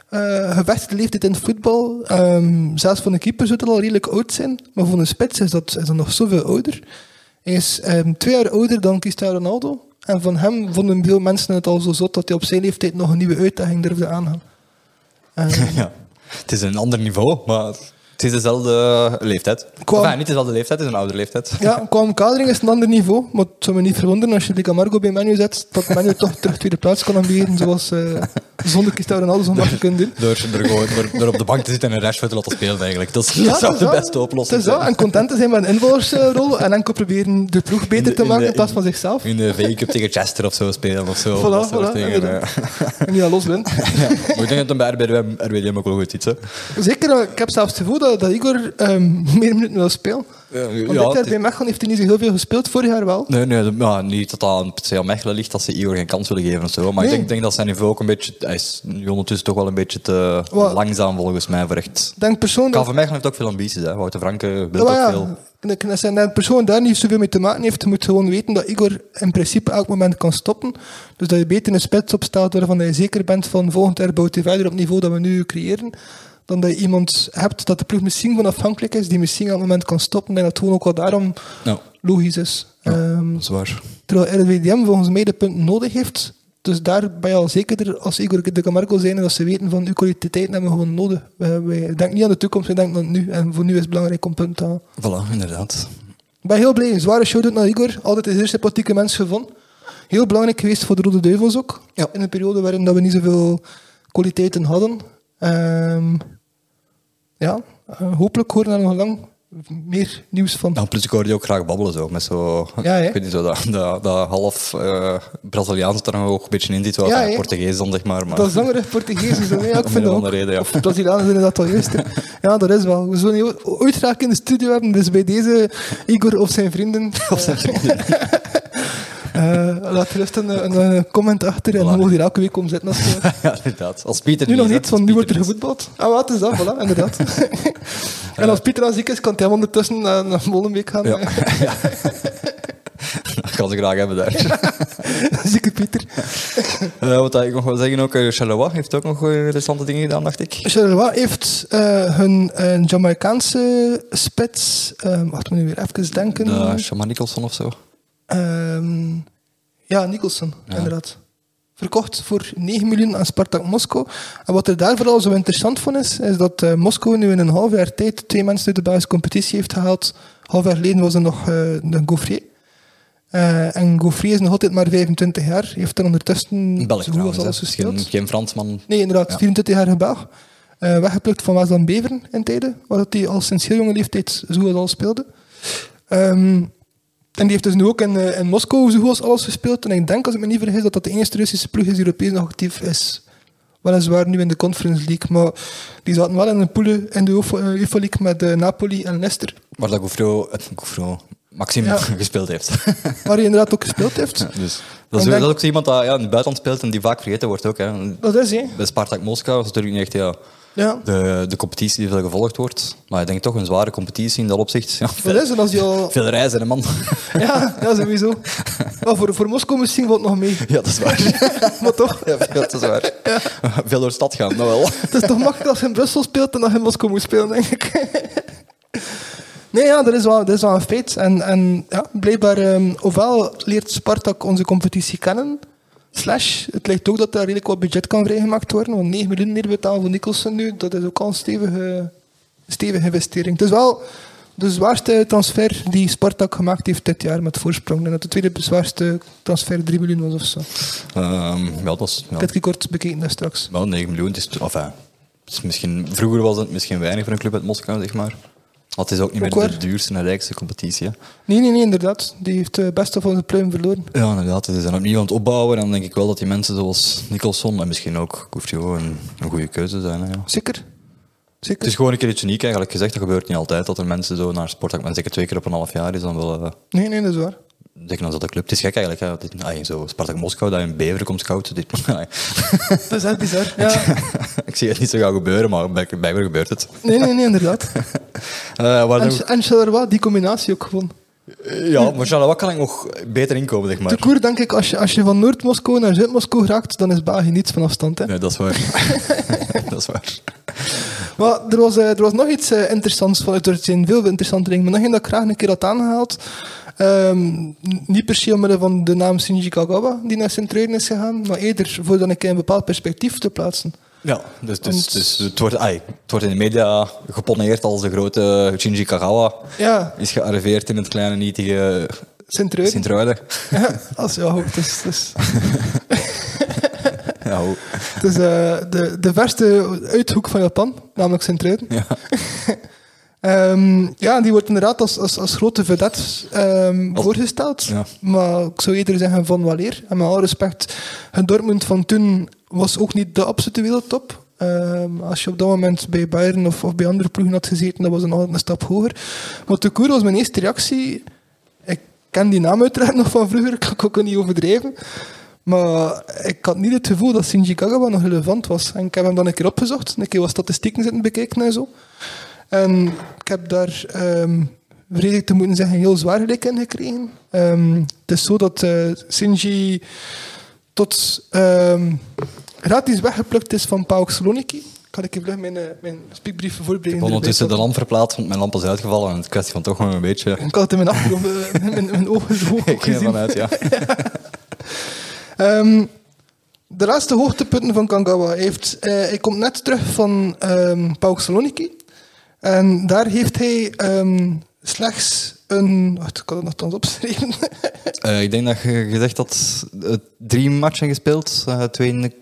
eh, gevestigde leeftijd in het voetbal. Ehm, zelfs voor een keeper zou het al redelijk oud zijn, maar voor een spits is dat, is dat nog zoveel ouder. Hij is ehm, twee jaar ouder dan Cristiano Ronaldo. En van hem vonden veel mensen het al zo zot dat hij op zijn leeftijd nog een nieuwe uitdaging durfde aangaan. Ehm, ja. Het is een ander niveau, maar het is dezelfde leeftijd. Qua- Enfin, niet dezelfde leeftijd, het is een oude leeftijd. Ja, qua omkadering is het een ander niveau. Maar het zou me niet verwonderen als je de Camargo bij Menu zet, dat Menu toch terug tweede plaats kan aanbieden, zoals eh, zonder Cristiano Ronaldo zo makkelijk kunnen doen. Door, door, door, door op de bank te zitten en een Rashford te laten spelen, eigenlijk. Dat, is, dat zou de beste oplossing zijn. En content te zijn met een invallersrol en enkel proberen de ploeg beter de- te in maken de- in plaats van zichzelf. In de V-Cup tegen Chester of zo spelen of zo. Voilà, dat soort voilà, dingen. ja. En los wint. Ja. Maar ik denk dat bij RWDM, ook wel goed iets. Zeker, eh, ik heb zelfs het gevoel dat, dat Igor ehm, meer minuten wil spelen. Ja, Want ja, dit bij Mechelen heeft hij niet zo heel veel gespeeld, vorig jaar wel. Nee, nee, ja, niet dat dat aan Mechelen ligt dat ze Igor geen kans willen geven of zo. Maar Nee. ik denk, denk dat zijn niveau ook een beetje... Hij is nu ondertussen toch wel een beetje te Wat? langzaam volgens mij voor echt... Denk persoon dat... KV Mechelen heeft ook veel ambities. Hè. Wouter Franke wil Ja, ook veel. en als een persoon daar niet zoveel mee te maken heeft, moet gewoon weten dat Igor in principe elk moment kan stoppen. Dus dat je beter een spits opstelt waarvan je zeker bent van volgend jaar bouwt hij verder op het niveau dat we nu creëren. Dan dat je iemand hebt dat de ploeg misschien van afhankelijk is, die misschien op het moment kan stoppen. En dat gewoon ook wel daarom logisch is. Ehm, dat is waar. terwijl RWDM volgens mij de punten nodig heeft. Dus daar ben je al zekerder als Igor de Camargo zijn en dat ze weten van uw kwaliteiten hebben we gewoon nodig. Wij, wij denken niet aan de toekomst, we denken aan nu. En voor nu is het belangrijk om punten te halen. Voilà, inderdaad. Ik ben heel blij. Een zware shout-out naar Igor. Altijd een zeer sympathieke mens gevonden. Heel belangrijk geweest voor de Rode Duivels ook. Ja. In een periode waarin dat we niet zoveel kwaliteiten hadden. Ehm, ja, eh, hopelijk horen we nog lang meer nieuws van. Nou, plus ik hoorde je ook graag babbelen zo. Met zo Ja, ik weet niet, zo dat, dat, dat half eh Braziliaans er nog ook een beetje in zit. Wel, Ja? Portugees dan, zeg maar. maar Dat is langer Portugees. Zo. Ja, ik vind dat ook. reden, ja. Of Brazilianen zijn dat al juist. Ja, dat is wel. We zullen ooit graag in de studio hebben. Dus bij deze Igor of zijn vrienden. Of zijn vrienden. eh, laat gerust een, een, een comment achter. En dan mogen hier elke week komen zitten. Als je- ja, inderdaad. Als Pieter Nu nog niet, want nu wordt er gevoetbald. Ah, wat is dat? Voilà, inderdaad. en als Pieter al ziek is, kan hij ondertussen naar, naar Molenbeek gaan. Ja. ja. Dat kan ze graag hebben daar. Zieke Pieter. Eh, wat ik nog wil zeggen, ook uh, Charleroi heeft ook nog eh, interessante dingen gedaan, dacht ik. Charleroi heeft eh, hun eh, Jamaicaanse spits... eh, wacht, moet nu weer even denken. De Shaman Nicholson of zo. Ehm, ja, Nicholson, inderdaad. verkocht voor 9 miljoen aan Spartak Moskou. En wat er daar vooral zo interessant van is, is dat uh, Moskou nu in een half jaar tijd twee mensen uit de basiscompetitie heeft gehaald. Half jaar geleden was er nog uh, de Gaufrier. Uh, en Gaufrier is nog altijd maar 25 jaar. heeft er ondertussen Belg, zo goed alles gespeeld. Geen, geen Fransman. Nee, inderdaad. Ja. 24 jaar Belg. Uh, weggeplukt van Waasland Beveren in tijden, waar hij al sinds heel jonge leeftijd zo goed als al speelde. Um, en die heeft dus nu ook in, uh, in Moskou zo goed als alles gespeeld. En ik denk, als ik me niet vergis, dat dat de enige Russische ploeg is die Europees nog actief is. Weliswaar nu in de Conference League, maar die zaten wel in een poelen in de UEFA League met uh, Napoli en Leicester. Waar dat Goufro Maxime ja. gespeeld heeft. Waar hij inderdaad ook gespeeld heeft. Ja, dus. Dat is, denk, dat is ook iemand dat ja, in het buitenland speelt en die vaak vergeten wordt ook. Hè. Dat is hij. Bij Spartak Moskou is natuurlijk niet echt ja, ja. de, de competitie die veel gevolgd wordt. Maar ik denk toch een zware competitie in dat opzicht. Ja, veel, dat is en als je al... veel reizen, hè, man. Ja, ja sowieso. Maar voor, voor Moskou misschien wat nog mee. Ja, dat is waar. maar toch? Ja, dat is waar. Ja. Veel door de stad gaan, nou wel. Het is toch makkelijk als je in Brussel speelt en dat je in Moskou moet spelen, denk ik. Nee, ja, dat is wel, dat is wel een feit. En, en ja, blijkbaar, um, ofwel leert Spartak onze competitie kennen, slash, het lijkt ook dat er redelijk wat budget kan vrijgemaakt worden, want 9 miljoen neerbetalen voor Nicholson nu, dat is ook al een stevige, stevige investering. Het is wel de zwaarste transfer die Spartak gemaakt heeft dit jaar met voorsprong. En dat de tweede zwaarste transfer 3 miljoen was of zo. Um, ja, dat is... Ja. Ik het kort bekeken daar straks. Wel, 9 miljoen, is, enfin, is misschien, vroeger was het misschien weinig voor een club uit Moskou, zeg maar. Want het is ook niet Ook meer waar. de duurste en rijkste competitie. hè. Nee, nee, nee, inderdaad. Die heeft het beste van zijn pluim verloren. Ja, inderdaad. Ze zijn opnieuw aan het opbouwen. En dan denk ik wel dat die mensen zoals Nicholson en misschien ook Coutinho een, een goede keuze zijn. Hè, ja. Zeker. Zeker. Het is gewoon een keer iets uniek eigenlijk gezegd. Dat gebeurt niet altijd dat er mensen zo naar sport gaan. Zeker twee keer op een half jaar is dan wel... eh, Nee, nee, dat is waar. Zeker als dat de club. Het is gek eigenlijk. Hè. Dit, ah, zo Spartak Moskou, dat je een bever komt scouten. Dit, Dat is echt bizar. Ja. ik zie het niet zo gaan gebeuren, maar bij, bij mij gebeurt het. Nee, nee, nee, inderdaad. Eh, En, en Charleroi, die combinatie ook gewoon. ja, maar Charleroi kan ik nog beter inkomen, zeg maar. Te koer denk ik, als je, als je van Noord-Moskou naar Zuid-Moskou raakt, dan is België niets van afstand. Hè. Nee, dat is waar. dat is waar. Maar er was, eh, er was nog iets eh, interessants van. Er zijn veel interessante dingen, maar nog één dat ik graag een keer had aangehaald. Ehm, niet per se omwille van de naam Shinji Kagawa, die naar Sint-Truiden is gegaan, maar eerder voor dan een bepaald perspectief te plaatsen. Ja, dus, dus, Want- dus het, wordt, ai, het wordt in de media geponeerd als de grote Shinji Kagawa. Ja, Is gearriveerd in het kleine nietige Sint-Truiden. Ja, als, het is, het is, Ja, hoe- het is eh, de, de verste uithoek van Japan, namelijk Sint-Truiden. ja. Ehm, ja, die wordt inderdaad als, als, als grote vedette ehm, Als- voorgesteld. ja. Maar ik zou eerder zeggen van waleer. En met alle respect, het Dortmund van toen was ook niet de absolute wereldtop. Ehm, als je op dat moment bij Bayern of, of bij andere ploegen had gezeten, dan was nog een stap hoger. Maar koer was mijn eerste reactie. Ik ken die naam uiteraard nog van vroeger, ik kan ik ook niet overdrijven. Maar ik had niet het gevoel dat Shinji Kagawa nog relevant was. En ik heb hem dan een keer opgezocht, een keer wat statistieken zitten bekijken en zo. En ik heb daar, ehm vrees ik te moeten zeggen, heel zwaar gelijk in gekregen. Ehm, het is zo dat eh, Shinji tot ehm, gratis weggeplukt is van PAOK Saloniki. Kan ik even mijn, eh, mijn speakbrief Ik voorbereiden? heb ondertussen de lamp verplaatst, want mijn lamp is uitgevallen. En het kwestie van toch nog een beetje... Ik had het in mijn achtergrond, eh, mijn, mijn ogen zo hoog Ik ging gezien. ervan uit, ja. Ehm, de laatste hoogtepunten van Kangawa. Hij, heeft, eh, hij komt net terug van ehm PAOK Saloniki. En daar heeft hij ehm, slechts een... Wacht, ik kan het nog eens opschrijven. Eh, ik denk dat je gezegd had eh, drie matchen gespeeld. eh, twee, in,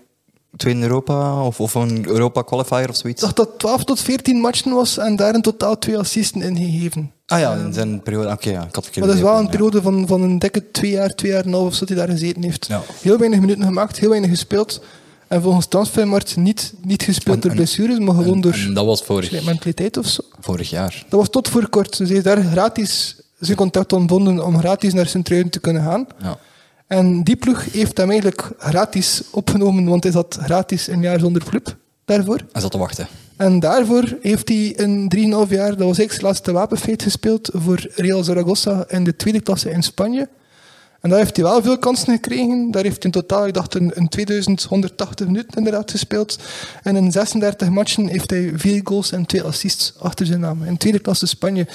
twee in Europa of, of een Europa qualifier of zoiets. Ik dacht dat het 12 tot 14 matchen was en daar in totaal twee assisten in gegeven. Ah ja, in zijn periode. Oké, ja, ik had het Maar dat is wel een periode van, van een dikke twee jaar, twee jaar en een half of zo dat hij daar gezeten heeft. Ja. Heel weinig minuten gemaakt, heel weinig gespeeld. En volgens Transfermarkt niet, niet gespeeld En- door en- blessures, maar gewoon En, door dat was vorig, mentaliteit of zo. vorig jaar. Dat was tot voor kort. Dus hij is daar gratis zijn contact ontbonden om gratis naar Sint-Truiden te kunnen gaan. Ja. En die ploeg heeft hem eigenlijk gratis opgenomen, want hij zat gratis een jaar zonder club daarvoor. Hij zat te wachten. En daarvoor heeft hij in 3,5 jaar, dat was eigenlijk zijn laatste wapenfeit, gespeeld voor Real Zaragoza in de tweede klasse in Spanje. En daar heeft hij wel veel kansen gekregen. Daar heeft hij in totaal, ik dacht, een, een 2180 minuten inderdaad gespeeld. En in 36 matchen heeft hij vier goals en twee assists achter zijn naam. In tweede klasse Spanje.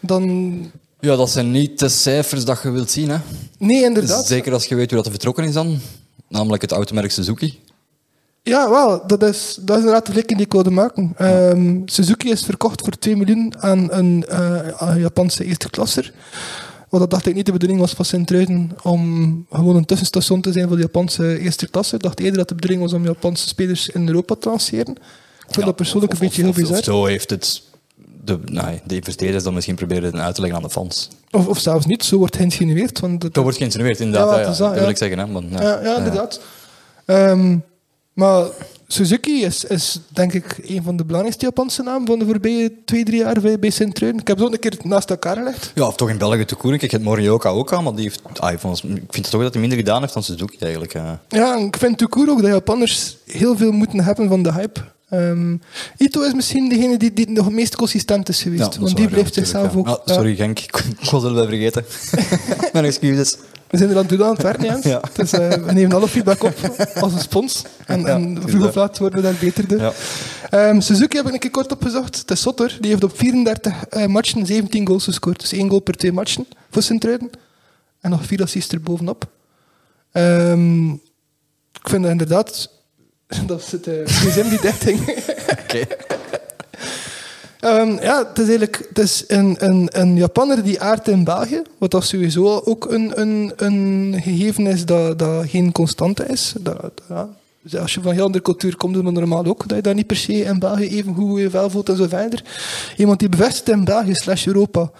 Dan... Ja, dat zijn niet de cijfers dat je wilt zien. Hè. Nee, inderdaad. Zeker als je weet hoe dat er vertrokken is dan. Namelijk het automerk Suzuki. Ja, wel, dat is, dat is inderdaad de vergelijking die ik wilde maken. Ehm, Suzuki is verkocht voor 2 miljoen aan een eh, Japanse eerste klasser. Wat dat dacht ik niet de bedoeling was van Sint-Truiden om gewoon een tussenstation te zijn voor de Japanse eerste klasse. Ik dacht eerder dat de bedoeling was om Japanse spelers in Europa te lanceren. Ik vind dat persoonlijk Of- een beetje heel bizar. zo heeft het de, nee, de investeerders dan misschien proberen uit te leggen aan de fans. Of, of zelfs niet, zo wordt geïnsinueerd. Want Dat wordt geïnsinueerd, inderdaad. Ja, Ja, ja, dat, dat wil ja. ik zeggen. Hè, ja. Ja, ja, inderdaad. Ehm, maar Suzuki is, is denk ik een van de belangrijkste Japanse namen van de voorbije twee, drie jaar bij, bij Sint-Truiden. Ik heb ook een keer naast elkaar gelegd. Ja, of toch in België te koeren. Ik heb Morioka ook aan, maar die heeft, ah, volgens- ik vind toch dat hij minder gedaan heeft dan Suzuki eigenlijk. eh. Ja, en ik vind court ook dat Japanners heel veel moeten hebben van de hype. Ehm, Ito is misschien degene die, die nog het meest consistent is geweest. Ja, want die blijft ja, zichzelf natuurlijk, ook... ja. Ah, sorry Genk, ik, ik was het wel vergeten. Mijn excuses. We zijn er aan het doen aan het werken, Jens. Ja. Dus we nemen alle feedback op als een spons. En, Ja, en vroeg of laat worden we daar beter door. Ja. Ehm, Suzuki heb ik een keer kort opgezocht. Het is hoor. Die heeft op 34 eh, matchen 17 goals gescoord. Dus één goal per twee matchen voor Sint-Truiden. En nog vier assists er bovenop. Ehm, ik vind dat inderdaad... Dat is het uh, gsm die ging. Oké. Ehm, ja, het is eigenlijk het is een, een, een Japanner die aardt in België. Wat dat sowieso ook een, een, een gegeven is dat, dat geen constante is. Dat, dat- ja. Dus als je van heel andere cultuur komt, is het normaal ook dat je daar niet per se in België even goed je vel voelt en zo verder. Iemand die bevestigt in België slash Europa.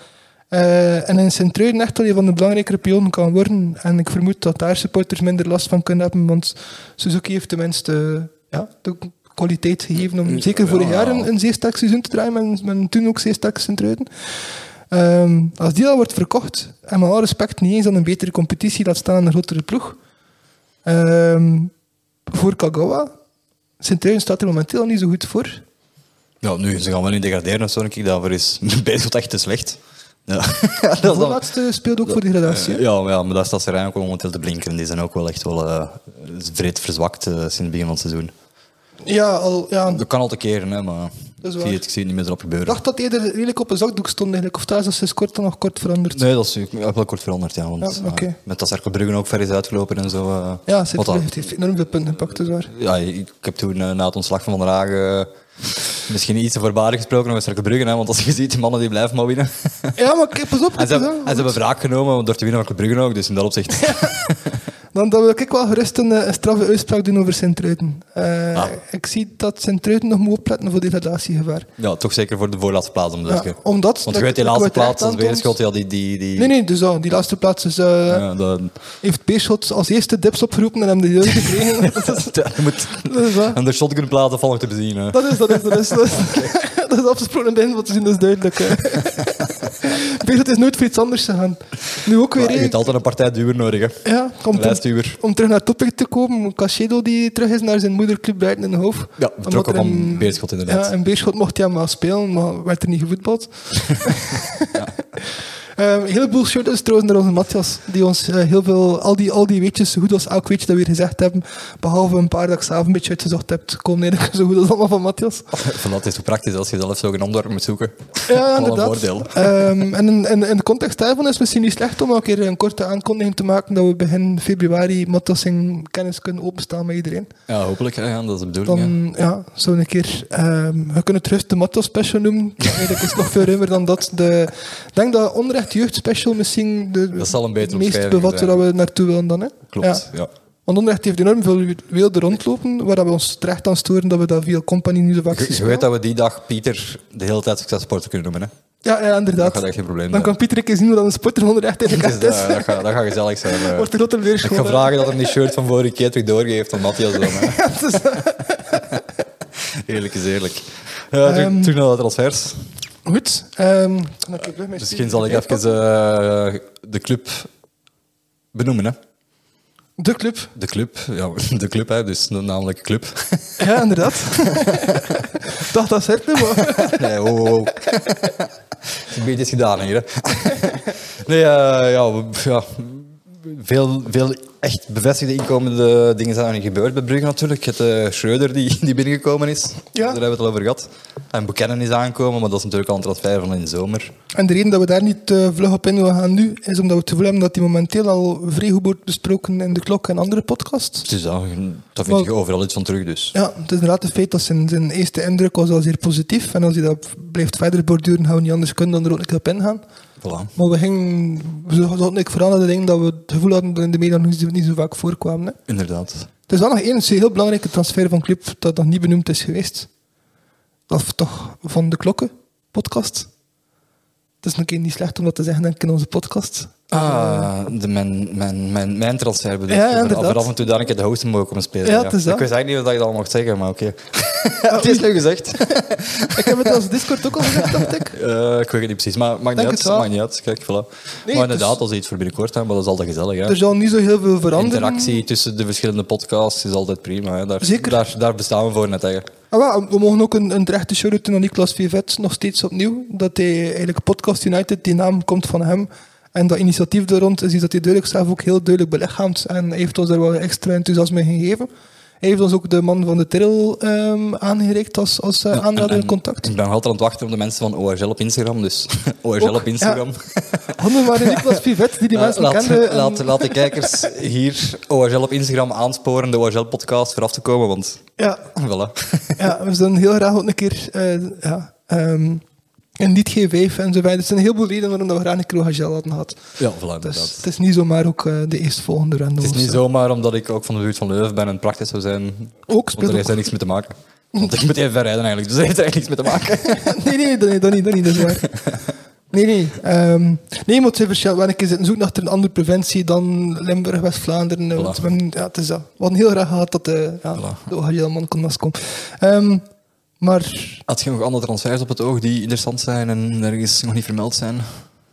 Eh, en in Sint-Truiden echt wel een van de belangrijkere pionnen kan worden. En ik vermoed dat daar supporters minder last van kunnen hebben, want Suzuki heeft tenminste ja, de kwaliteit gegeven om zeker vorig Ja. jaar een, een zeer sterk seizoen te draaien, met, met toen ook zeer sterk Sint-Truiden. Ehm, als die al wordt verkocht, en met alle respect niet eens aan een betere competitie, laat staan aan een grotere ploeg. Ehm, voor Kagawa, Sint-Truiden staat er momenteel al niet zo goed voor. Ja, nu, ze gaan wel niet degraderen denk ik. Daarvoor is Beerschot echt te slecht. Ja. dat De voorlaatste speelt ook voor de gradatie. hè? Eh, ja, maar ja, maar daar staat Serijn ook wel momenteel te blinken. Die zijn ook wel echt wel eh vreed verzwakt eh, sinds het begin van het seizoen. Ja, al, ja, Dat kan al te keren, hè, maar ik zie, het, ik zie het niet meer erop ik gebeuren. dacht dat eerder redelijk op een zakdoek stond eigenlijk. Of thuis is sinds kort dan nog kort veranderd. Nee, dat is ik wel kort veranderd, ja. Want, Ja, eh, met dat Cercle Brugge ook ver is uitgelopen en zo. eh, Ja, dat- heeft, heeft enorm veel punten gepakt, is waar. ja, ik, ik heb toen na het ontslag van Van der Hagen misschien iets te voorbarig gesproken over Cercle Brugge. Hè, want als je ziet, die mannen die blijven maar winnen. Ja, maar pas op. en, ze, hebben- en ze hebben wraak genomen door te winnen van Brugge ook. Dus in dat opzicht... Dan, dan wil ik wel gerust een, eh, een straffe uitspraak doen over Sint-Truiden. Eh, Ah. Ik zie dat Sint-Truiden nog moet opletten voor degradatiegevaar. ja, toch zeker voor de voorlaatste plaats om Ja, zeggen. omdat... Want je weet, die laatste plaats als Beerschot, ja, die... die, die Nee, nee, dus ja, die laatste plaats is, eh, Ja, dat, heeft Beerschot als eerste dips opgeroepen en hebben die deur gekregen. ja, je moet dat is waar. aan de shotgunplaten vallen te bezien. hè. Dat is, dat is, dat is. Dat is, dat is afgesproken begin wat te zien, dat is duidelijk. Beerschot is nooit voor iets anders gegaan. Nu ook weer... Maar je hebt altijd een partij duwer nodig, hè. Ja, om, ter- om terug naar topic te komen, Cachedo die terug is naar zijn moederclub Brighton in Hoofd. Ja, er van Beerschot inderdaad. Ja, in Beerschot mocht hij wel spelen, maar werd er niet gevoetbald. Ehm, een heleboel shout-outs trouwens naar onze Matthias, die ons eh, heel veel, al die, al die weetjes, zo goed als elk weetje dat we hier gezegd hebben, behalve een paar dat ik zelf een beetje uitgezocht heb, komen eigenlijk zo goed als allemaal van Matthias. Van dat is toch praktisch als je zelf zo een onderwerp moet zoeken. Ja, inderdaad. Ehm, en in, in, in de context daarvan is het misschien niet slecht om een keer een korte aankondiging te maken dat we begin februari Matthias zijn kennis kunnen openstaan met iedereen. Ja, hopelijk. Ja, dat is de bedoeling. Dan, ja, zo een keer. ehm, we kunnen het rust de Matthias special noemen. Eigenlijk is nog veel ruimer dan dat. De, ik denk dat onrecht jeugd special misschien de Dat zal een betere meest bevatten waar we naartoe willen dan. Hè? Klopt, Ja. ja. Want onrecht heeft enorm veel wilde rondlopen, waar we ons terecht aan storen dat we dat via company niet zo vaak Je, zien. je weet dat we die dag Pieter de hele tijd successporter kunnen noemen. Hè? Ja, ja, inderdaad. Dat gaat echt geen probleem Dan zijn. kan Pieter een keer zien hoe dat een sporter onrecht eigenlijk Dus, echt is. eh, dat, gaat, dat gaat gezellig zijn. eh. Wordt de ik ga vragen dat hem die shirt van vorige keer terug doorgeeft aan Matthias. Dan. Eerlijk is eerlijk. Ja, terug, Ehm, terug naar de transfers. Goed. ehm, dan Misschien zal ik even eh, de club benoemen. Hè? De club. De club, ja, de club, hè, dus namelijk club. Ja, inderdaad. Dacht dat zegt nu, maar... Nee, oh, oh. Een beetje is gedaan hier. Hè. Nee, eh, ja, ja, veel, veel echt bevestigde inkomende dingen zijn er niet gebeurd bij Brugge natuurlijk. Het uh, Schreuder die, die binnengekomen is, Ja. daar hebben we het al over gehad. En Buchanan is aangekomen, maar dat is natuurlijk al een transfer van in de zomer. En de reden dat we daar niet eh, vlug op in willen gaan nu, is omdat we het gevoel hebben dat die momenteel al vrij goed wordt besproken in de klok en andere podcasts. Dus dat, daar vind je overal iets van terug. Dus. Ja, het is inderdaad het feit dat zijn, zijn eerste indruk was al zeer positief. En als hij dat blijft verder borduren, gaan we niet anders kunnen dan er ook een keer op ingaan. Voilà. Maar we gingen, we hadden de dingen dat we het gevoel hadden dat in de media nog niet, niet zo vaak voorkwamen. Hè. Inderdaad. Er is wel nog één heel belangrijke transfer van club dat nog niet benoemd is geweest. Is toch van de Klokken podcast. Het is nog een keer niet slecht om dat te zeggen denk ik, in onze podcast. Ah, de, mijn, mijn, mijn, mijn transfer bedoel Ja, er af en toe daar een keer de host in mogen komen spelen. Ja. Ik wist eigenlijk niet wat je dat al mocht zeggen, maar oké. het is nu gezegd. Ik heb het als Discord ook al gezegd, dacht ik. Eh, ik weet het niet precies, maar maakt niet uit. Maakt niet uit. Kijk, voilà. Nee, maar inderdaad, als iets voor binnenkort hebben, maar dat is altijd gezellig. Hè? Er zal niet zo heel veel veranderen. Interactie tussen de verschillende podcasts is altijd prima. Hè? Daar, Zeker. Daar, daar bestaan we voor net. Ah, wel, we mogen ook een, een terechte shout-out doen aan Niklas Vivet, nog steeds opnieuw. Dat hij eigenlijk Podcast United, die naam komt van hem. En dat initiatief er rond is iets dat hij duidelijk zelf ook heel duidelijk belichaamt. En heeft ons daar wel extra enthousiasme in gegeven. Hij heeft ons ook de man van de Tirrel ehm aangereikt als, als eh, aanrader in contact. Ik ben altijd aan het wachten op de mensen van ORGL op Instagram. Dus ORGL Ook, op Instagram. Handen maar Niklas Vivet, die die Eh, mensen laat, kenden. en- laat, laat de kijkers hier ORGL op Instagram aansporen, de ORGL-podcast, voor af te komen. Want ja, voilà. ja, we zullen heel graag ook een keer... eh, ja, ehm, en niet G5 en zo verder. Er zijn heel veel redenen waarom we graag een OHL hadden gehad. Ja, voilà, Dus het is niet zomaar ook eh, de eerstvolgende random. Het is niet zo. zomaar omdat ik ook van de buurt van Leuven ben en praktisch zou zijn. Ook Want speelt daar heeft ook. er niks mee te maken. Want ik moet even verrijden eigenlijk, dus daar heeft er eigenlijk niks mee te maken. nee, nee, dat niet, dat niet, dat niet, dat is waar. Nee, nee. ehm nee, het zijn verschil. Wanneer ik zitten zoeken naar een andere provincie dan Limburg, West-Vlaanderen. eh, want Ja, het is dat. We hadden heel graag gehad dat de, ja, Voilà. de kon langskomen. Ehm maar Had je nog andere transfers op het oog die interessant zijn en ergens nog niet vermeld zijn?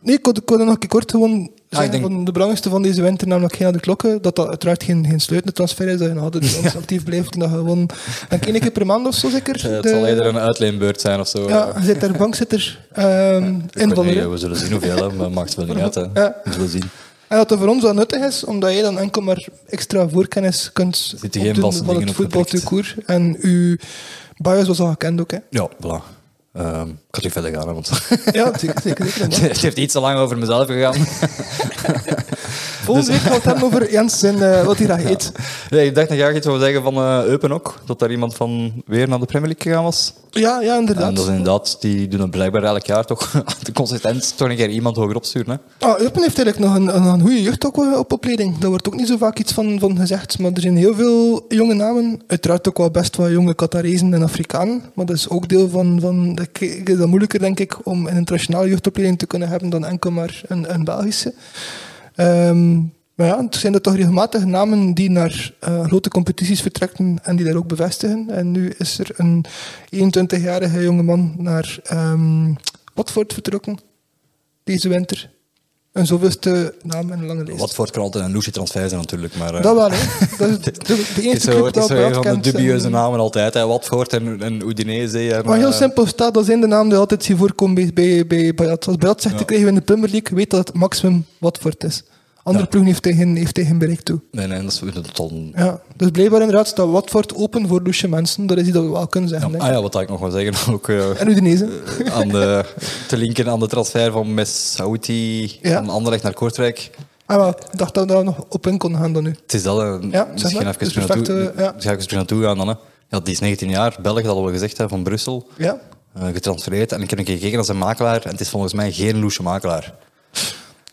nee, ik kon, ik kon nog een keer kort gewoon ik denk- van de belangrijkste van deze winter, namelijk geen aan de klokken, dat dat uiteraard geen, geen transfer is, dat je nog altijd actief blijft en dat je gewoon, denk één keer per maand of zo zeker. Eh, het de- zal eerder een uitleenbeurt zijn of zo. Ja, je zit daar bankzitter ehm Ik weet invaller. niet, hè. we zullen zien hoeveel, hè, maar maakt wel niet uit. Hè. Ja. We zullen zien. En dat het voor ons wel nuttig is, omdat je dan enkel maar extra voorkennis kunt opdoen vaste van het voetbal. En uw bias was al gekend ook, hè? Ja, voilà. Ehm, ik ga terug verder gaan, hè, want Ja, zeker, zeker. zeker inderdaad. het heeft iets te lang over mezelf gegaan. Volgende week gaan we het hebben over Jens en eh, wat hij daar heet. Nee, ik dacht dat jij iets wou zeggen van eh Eupen ook. Dat daar iemand van weer naar de Premier League gegaan was. Ja, ja, En inderdaad. dat is inderdaad, die doen het blijkbaar elk jaar toch de consistent toch een keer iemand hoger opsturen. Hè? Ah, Eupen heeft eigenlijk nog een, een, een goede jeugd ook, eh, op opleiding. Daar wordt ook niet zo vaak iets van, van gezegd. Maar er zijn heel veel jonge namen. Uiteraard ook wel best wat jonge Qatarezen en Afrikanen. Maar dat is ook deel van... van dat is moeilijker, denk ik, om een internationale jeugdopleiding te kunnen hebben dan enkel maar een, een Belgische. Ehm, maar ja, het zijn er toch regelmatig namen die naar eh, grote competities vertrekken en die daar ook bevestigen. En nu is er een 21-jarige jongeman naar ehm Watford vertrokken deze winter. Een zoveelste naam en een lange lijst. Wat kan altijd een loesje transfer zijn natuurlijk. Maar, eh, Dat wel, hè. Dat is de, de het is eerste club het is dat we een van de kent. dubieuze En- namen altijd. Hè. Watford en, en Udinese. En, Maar heel eh, simpel staat, dat zijn de namen die altijd zien voorkomen bij, bij, bij Bayat. Als Bayat zegt, Ja. krijgen we in de Premier League, weet dat het maximum Watford is. Andere Ja. ploegen heeft geen, heeft geen bereik toe. Nee, nee, dat is is dan... Ja. Dus blijkbaar inderdaad staat Watford open voor loesje mensen. Dat is iets dat we wel kunnen zeggen. Ja, ah ja, wat ik nog wel zeggen, ook eh, En Udinese. aan de, te linken aan de transfer van Messaouti Ja. van Anderlecht naar Kortrijk. Ah, wel, ik dacht dat we daar nog op in konden gaan dan nu. Het is dat, hè. Ja, zeg misschien maar. even Dus naartoe, eh, ja. ga ik eens naartoe gaan dan. Hè. Ja, die is 19 jaar, Belg, dat hadden we gezegd, hè, van Brussel. Ja. eh, getransfereerd. En ik heb een keer gekeken naar zijn makelaar. En het is volgens mij geen loesje makelaar.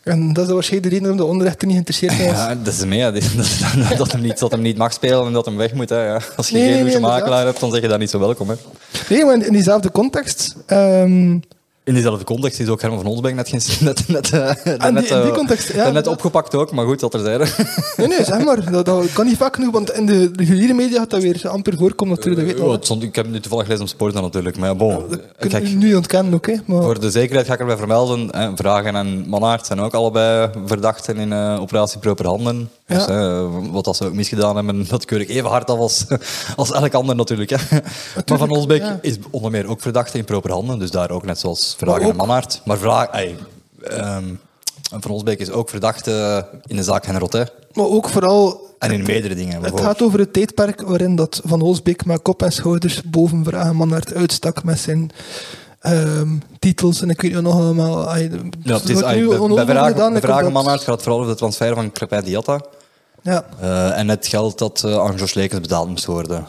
En dat is waarschijnlijk de reden waarom de onderrechter niet geïnteresseerd was. Ja, dat is mee. hè. Dat, hem niet, dat hem niet mag spelen en dat hem weg moet. Hè, ja. Als je Nee, geen nee, makelaar hebt, dan zeg je dat niet zo welkom. Hè. Nee, maar in, in diezelfde context. ehm, In diezelfde context is ook Herman van Olsbeek net, geen- net, net, eh, die- net, in die eh, context, ja, net dat- opgepakt ook, maar goed, dat er zijn. nee, nee, zeg maar. Dat, dat kan niet vaak genoeg, want in de reguliere media gaat dat weer amper voorkomen natuurlijk. Dat weet stond- ik heb nu toevallig gelezen op Sport dan natuurlijk. Maar ja, bon, Dat kijk, nu ontkennen ook, hè. Maar, voor de zekerheid ga ik erbij vermelden. Hè, Vragen en Mannaert zijn ook allebei verdachten in eh, operatie Proper Handen. Dus, hè, wat dat ze ook misgedaan hebben, dat keur ik even hard af als, als elk ander natuurlijk. Hè. maar Van Olsbeek is onder meer ook verdachte in Proper Handen. Dus daar ook net zoals Vragen ook- en Mannaert. Maar vraag, ey, ehm, Van Olsbeek is ook verdacht eh, in de zaak Henrotet. Maar ook vooral En in meerdere dingen. Het gaat over het tijdperk waarin dat Van Olsbeek met kop en schouders boven Vragenmannaert uitstak met zijn ehm, titels. En ik weet nog allemaal. Ja, het is, ay, nu bij, bij vragen, vragen gaat vooral over de transfer van Crepin Diatta. Ja. Eh, en het geld dat eh, aan Jos Lekens betaald moest worden.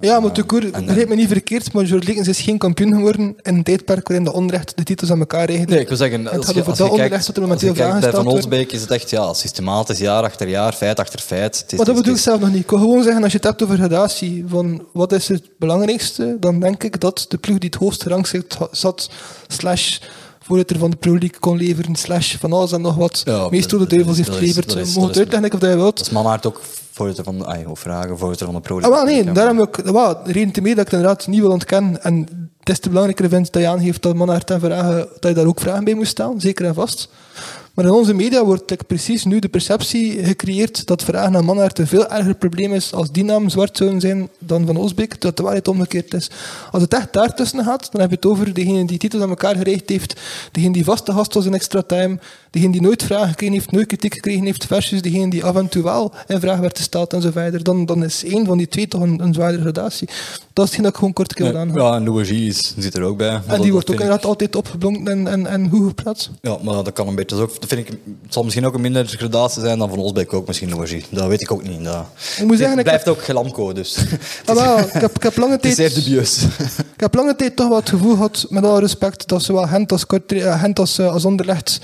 Ja, maar toekoer, en- begrijp me niet verkeerd, maar George Lekens is geen kampioen geworden in een tijdperk waarin de onrecht de titels aan elkaar regende. Nee, ik wil zeggen, Het als je, als dat je onderrecht kijkt, dat er als je momenteel kijkt bij Van. Olsbeek is het echt ja, systematisch, jaar achter jaar, feit achter feit. Het is, Maar dat bedoel ik zelf nog niet. Ik wil gewoon zeggen, als je het hebt over gradatie, van wat is het belangrijkste, dan denk ik dat de ploeg die het hoogste rangzicht zat, slash voorzitter van de Pro League kon leveren, slash van alles en nog wat, Ja, meestal de duivels heeft geleverd. dat het is- uitleggen of dat je wilt? Dat is Mannaert ook voorzitter van de, ay, of vragen, voorzitter van de Pro Ah, nee, daarom ook, de reden te meer dat ik het inderdaad niet wil ontkennen. En het is te belangrijker vind dat je aangeeft dat Manhart en vragen, dat je daar ook vragen bij moet stellen, zeker en vast. Maar in onze media wordt like, precies nu de perceptie gecreëerd dat vragen aan Manhart een veel erger probleem is als die naam zwart zouden zijn dan Van Osbeek, terwijl de waarheid omgekeerd is. Als het echt daartussen gaat, dan heb je het over degene die titels aan elkaar gereicht heeft, degene die vaste gast was in extra time, degene die nooit vragen gekregen heeft, nooit kritiek gekregen heeft, versus degene die af en toe wel in vraag werd gesteld en zo verder. Dan, dan is één van die twee toch een, een zwaardere gradatie. Dat is hetgeen dat ik gewoon kort wil Ja, en Louis is, zit er ook bij. En dat- die wordt dat ook inderdaad altijd opgeblonken en, en, en goed. Ja, maar dat kan een beetje. Dat, ook, dat vind ik, het zal misschien ook een minder gradatie zijn dan Van Olsbeek ook misschien Louis. Dat weet ik ook niet. Dat, Ik moet zeggen, het ik blijft ook Gelamco, dus het Ah, wel, ik, heb, ik, heb lange is tijd, zeer dubieus. ik heb lange tijd toch wel het gevoel gehad, met alle respect, dat zowel Gent als, eh, Gent als, eh, als Anderlecht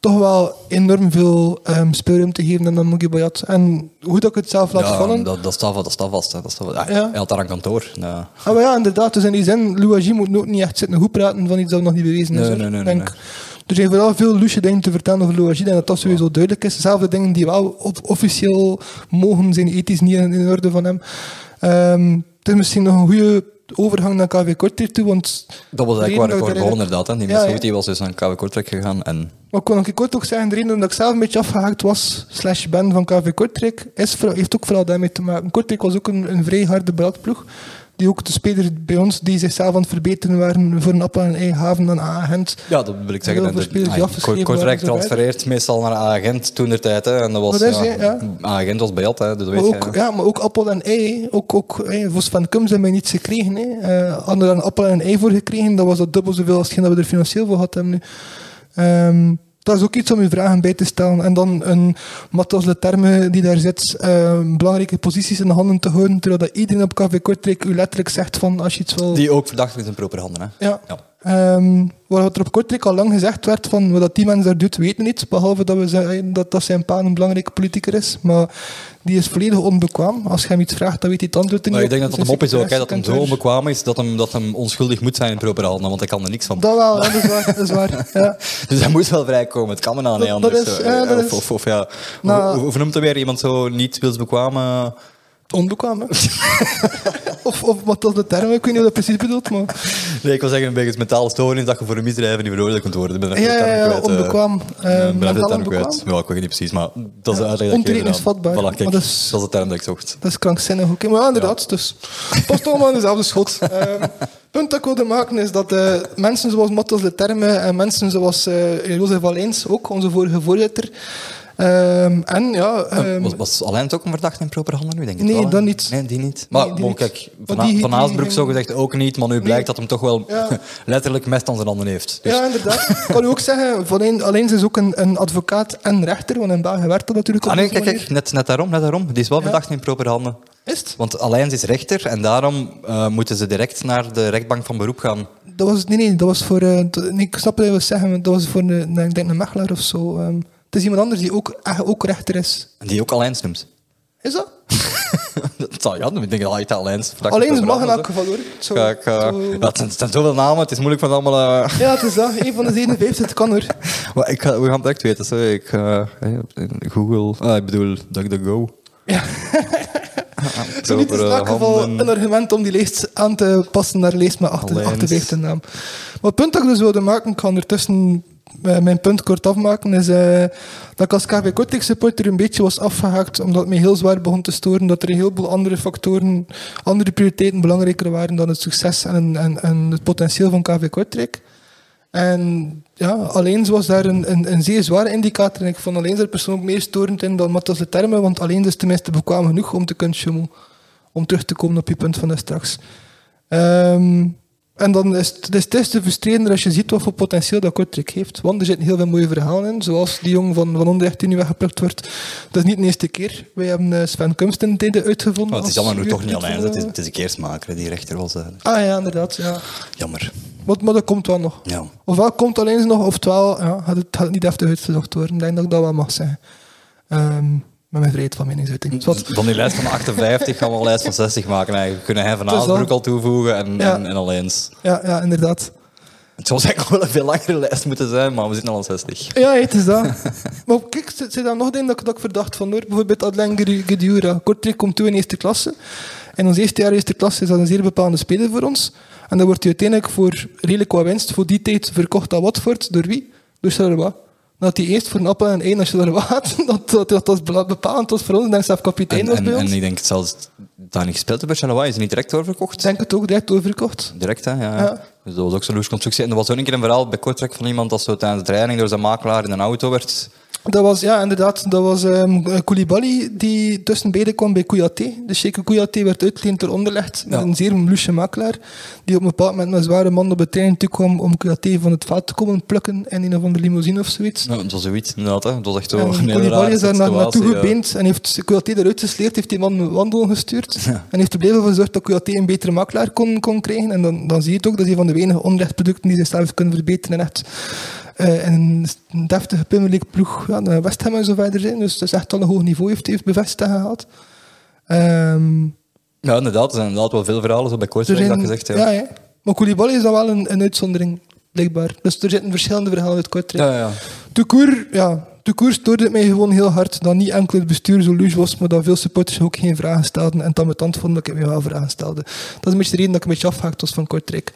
toch wel enorm veel um, speelruimte geven aan dan Mugi Boyat. En hoe dat ik het zelf laat ja, vallen, dat, dat staat vast. Dat staat vast. hè. Dat staat Ja. Hij had daar een kantoor. Ja. Ah, maar ja, inderdaad. Dus in die zin, Louagie moet ook niet echt zitten goed praten van iets dat nog niet bewezen is. Nee, nee, nee, denk, nee, Er zijn vooral veel loesje dingen te vertellen over Louagie, en dat dat sowieso duidelijk is. Zelfde dingen die wel officieel mogen, zijn ethisch niet in, in orde van hem. Ehm, het is misschien nog een goede overgang naar KV Kortrijk toe, want... Dat was eigenlijk waar ik voor begon inderdaad. Hè. Die Ja, mensen ja. was dus naar KW Kortrijk gegaan. En Maar ik nog een kort ook zeggen, de reden dat ik zelf een beetje afgehaakt was, slash ben van KV Kortrijk, is, heeft ook vooral daarmee te maken. Kortrijk was ook een, een vrij harde bradploeg, die ook de spelers bij ons, die zichzelf aan het verbeteren waren voor een appel en ei haven dan agent. ja, dat wil ik zeggen. De- spelers die Kortrijk transfereert meestal naar agent toen der tijd. Hè. En dat was, Dat is, ja, hè, ja. agent was bij hè, dus dat weet ook, je. ja, maar ook appel en ei. Ook, ook hey, Vos van Cum zijn mij niets gekregen. Hè. Hadden we daar een appel en ei voor gekregen, dat was dat dubbel zoveel als hetgeen dat we er financieel voor hadden nu. Ehm, dat is ook iets om je vragen bij te stellen. En dan een Matthias Leterme die daar zit, ehm, belangrijke posities in de handen te houden, terwijl dat iedereen op KV Kortrijk u letterlijk zegt van als je iets wil... Die ook verdacht is in proper handen. Hè. Ja. Ja. Ehm, wat er op Kortrijk al lang gezegd werd van wat dat die mens daar doet, weten we niet. Behalve dat, we zeggen dat, dat zijn pa een belangrijke politicus is. Maar die is volledig onbekwaam. Als je hem iets vraagt, dan weet hij het antwoord er niet ik denk dat dat hem op is ook, hè, dat hem zo onbekwaam is dat hem, dat hem onschuldig moet zijn in proper handen, want hij kan er niks van. Dat wel, dat is waar. Dat is waar ja. Dus hij moet wel vrijkomen, het kan me nou niet dat anders. is- ja, dat of, is- of, of ja, Nou- hoe, hoe, hoe noemt hij weer iemand zo niet wilsbekwaam? eh? Onbekwaam, hè. of, of wat dat de term, ik weet niet wat dat precies bedoelt, maar... Nee, ik wil zeggen, een beetje mentale stoornis dat je voor een misdrijven niet veroordeeld kunt worden. Ben Ja, ja, ja, eh. onbekwaam. Eh, ik ben de wel term kwijt. Ja, ik weet niet precies, maar dat is de uitleg dat eraan. Voilà, kijk, Maar dat dat is... is- de term dat ik zocht. Dat is krankzinnig hè. Maar ja, inderdaad, dus past allemaal in dezelfde schot. Het punt dat ik wilde maken is dat eh, mensen zoals Matthias de Terme en mensen zoals eh Jozef Valens, ook onze vorige voorzitter, ehm, en ja... ehm, was, was Alain ook een verdachte in proper handen nu, denk ik Nee, dat niet. Nee, die niet. Maar Nee, die bon, niet. kijk, Van, die- van Aasbroek zo gezegd ook niet, maar nu blijkt dat hem toch wel Ja. letterlijk mest aan zijn handen heeft. Dus Ja, inderdaad. Ik kan u ook zeggen, van een, is ook een, een advocaat en rechter, want in België werkt dat natuurlijk Ah, nee, deze kijk, kijk, net, net daarom, net daarom. Die is wel verdacht in proper handen. Is het? Want Alain is rechter en daarom eh, moeten ze direct naar de rechtbank van beroep gaan. Dat was, nee, nee, dat was voor... eh, nee, ik snap wat je wil zeggen, dat was voor een, nou, ik denk een mechelaar of zo. ehm. Het is iemand anders die ook, echt ook rechter is. En die ook Alain noemt. Is dat? dat zou ja, ik denk dat altijd in Alleen mag in elk geval hoor. Zo, zo. Ja, ik, eh, zo- ja, het, zijn, het zijn zoveel namen, het is moeilijk van allemaal... eh, Ja, het is dat. Een van de 57, het kan hoor. Maar ik ga, we gaan het echt weten. Zo. Ik, eh, Google, ah, ik bedoel DuckDuckGo. Ja. Zo niet is in elk geval een argument om die lijst aan te passen naar lijst met achter- Allijns. 58 naam. Maar het punt dat ik dus wilde maken, ik ga ondertussen eh, mijn punt kort afmaken, is eh, dat ik als KV Kortrijk supporter een beetje was afgehaakt, omdat het mij heel zwaar begon te storen, dat er een heleboel andere factoren, andere prioriteiten belangrijker waren dan het succes en, en, het potentieel van KV Kortrijk. En ja, alleen was daar een, een, een zeer zware indicator. En ik vond alleen daar persoonlijk meer storend in dan Matthias de termen, want alleen is tenminste bekwaam genoeg om te kunnen. Om terug te komen op je punt van straks. Ehm, en dan is het, het is te frustrerender als je ziet wat voor potentieel dat Kortrijk heeft. Want er zitten heel veel mooie verhalen in. Zoals die jongen van, van Onderrecht die nu weggeplukt wordt. Dat is niet de eerste keer. Wij hebben uh, Sven Kumst in tijden uitgevonden. Maar het is allemaal nu toch niet alleen. Het is, het is de keersmaker die rechter was. Ah ja, inderdaad. Ja. Jammer. Maar, maar dat komt wel nog. Ja. Ofwel komt alleen nog, oftewel ja, gaat, het, niet even uitgezocht worden. Ik denk dat ik dat wel mag zeggen. Um, met mijn vrijheid van meningsuiting. Van die lijst van 58 gaan we een lijst van 60 maken. We kunnen hij van Aasbroek al toevoegen en, Ja. en, en alleen. Ja, ja, inderdaad. Het zou eigenlijk wel een veel langere lijst moeten zijn, maar we zitten al aan 60. Ja, het is dat. maar kijk, er zit daar nog een dat, ik- dat ik verdacht van hoor. Bijvoorbeeld Adlen Gedura. Kortrijk komt toe in eerste klasse. En ons eerste jaar eerste klasse is dat een zeer bepalende speler voor ons. En dan wordt hij uiteindelijk voor redelijk wat winst voor die tijd verkocht aan Watford. Door wie? Door Charleroi. Dat hij eerst voor een appel en een ei naar Charleroi had. Dat, dat, dat was bepalend was voor ons. Zelf kapitein En, was en, bij en ons. ik denk zelfs dat niet gespeeld heeft bij Charleroi. Is niet direct doorverkocht? Ik denk het ook direct oververkocht. Direct, hè? Ja. Ja. ja. Dus dat was ook zo'n loose constructie. En er was ook een keer een verhaal bij Kortrijk van iemand dat zo tijdens de training door zijn makelaar in een auto werd. Dat was, ja, inderdaad. Dat was ehm Koulibaly die tussen beiden kwam bij Kouyaté. Dus Sheikh Kouyaté werd uitgeleend door Onderlegd. Met Ja. een zeer loesje makelaar. Die op een bepaald moment met een zware man op de trein toe kwam om Kouyaté van het veld te komen plukken in een of andere limousine of zoiets. Nou, dat was zoiets, inderdaad. Hè. Dat was echt zo En een Koulibaly is daar naar, naartoe ja. gebeend en heeft Kouyaté eruit gesleerd, heeft die man wandelen gestuurd. En heeft er blijven voor gezorgd dat Kouyaté een betere makelaar kon, kon krijgen. En dan, dan zie je het ook, dat is een van de weinige onrechtproducten die zichzelf kunnen verbeteren. En echt eh, in een deftige Premier League ploeg, ja, West Ham en zo verder zijn. Dus dat is echt al een hoog niveau heeft, heeft bevestigd gehad. Ehm, Ja, inderdaad. Er zijn inderdaad wel veel verhalen zo bij Kortrijk, dat gezegd. Ja. ja, ja. Maar Koulibaly is dan wel een, een uitzondering, blijkbaar. Dus er zitten verschillende verhalen uit Kortrijk. Ja, ja. Toekoer, ja, toekoer stoorde het mij gewoon heel hard dat niet enkel het bestuur zo loes was, maar dat veel supporters ook geen vragen stelden en het ambetant vonden dat ik mij wel vragen stelde. Dat is een beetje de reden dat ik een beetje afgehaakt was van Kortrijk.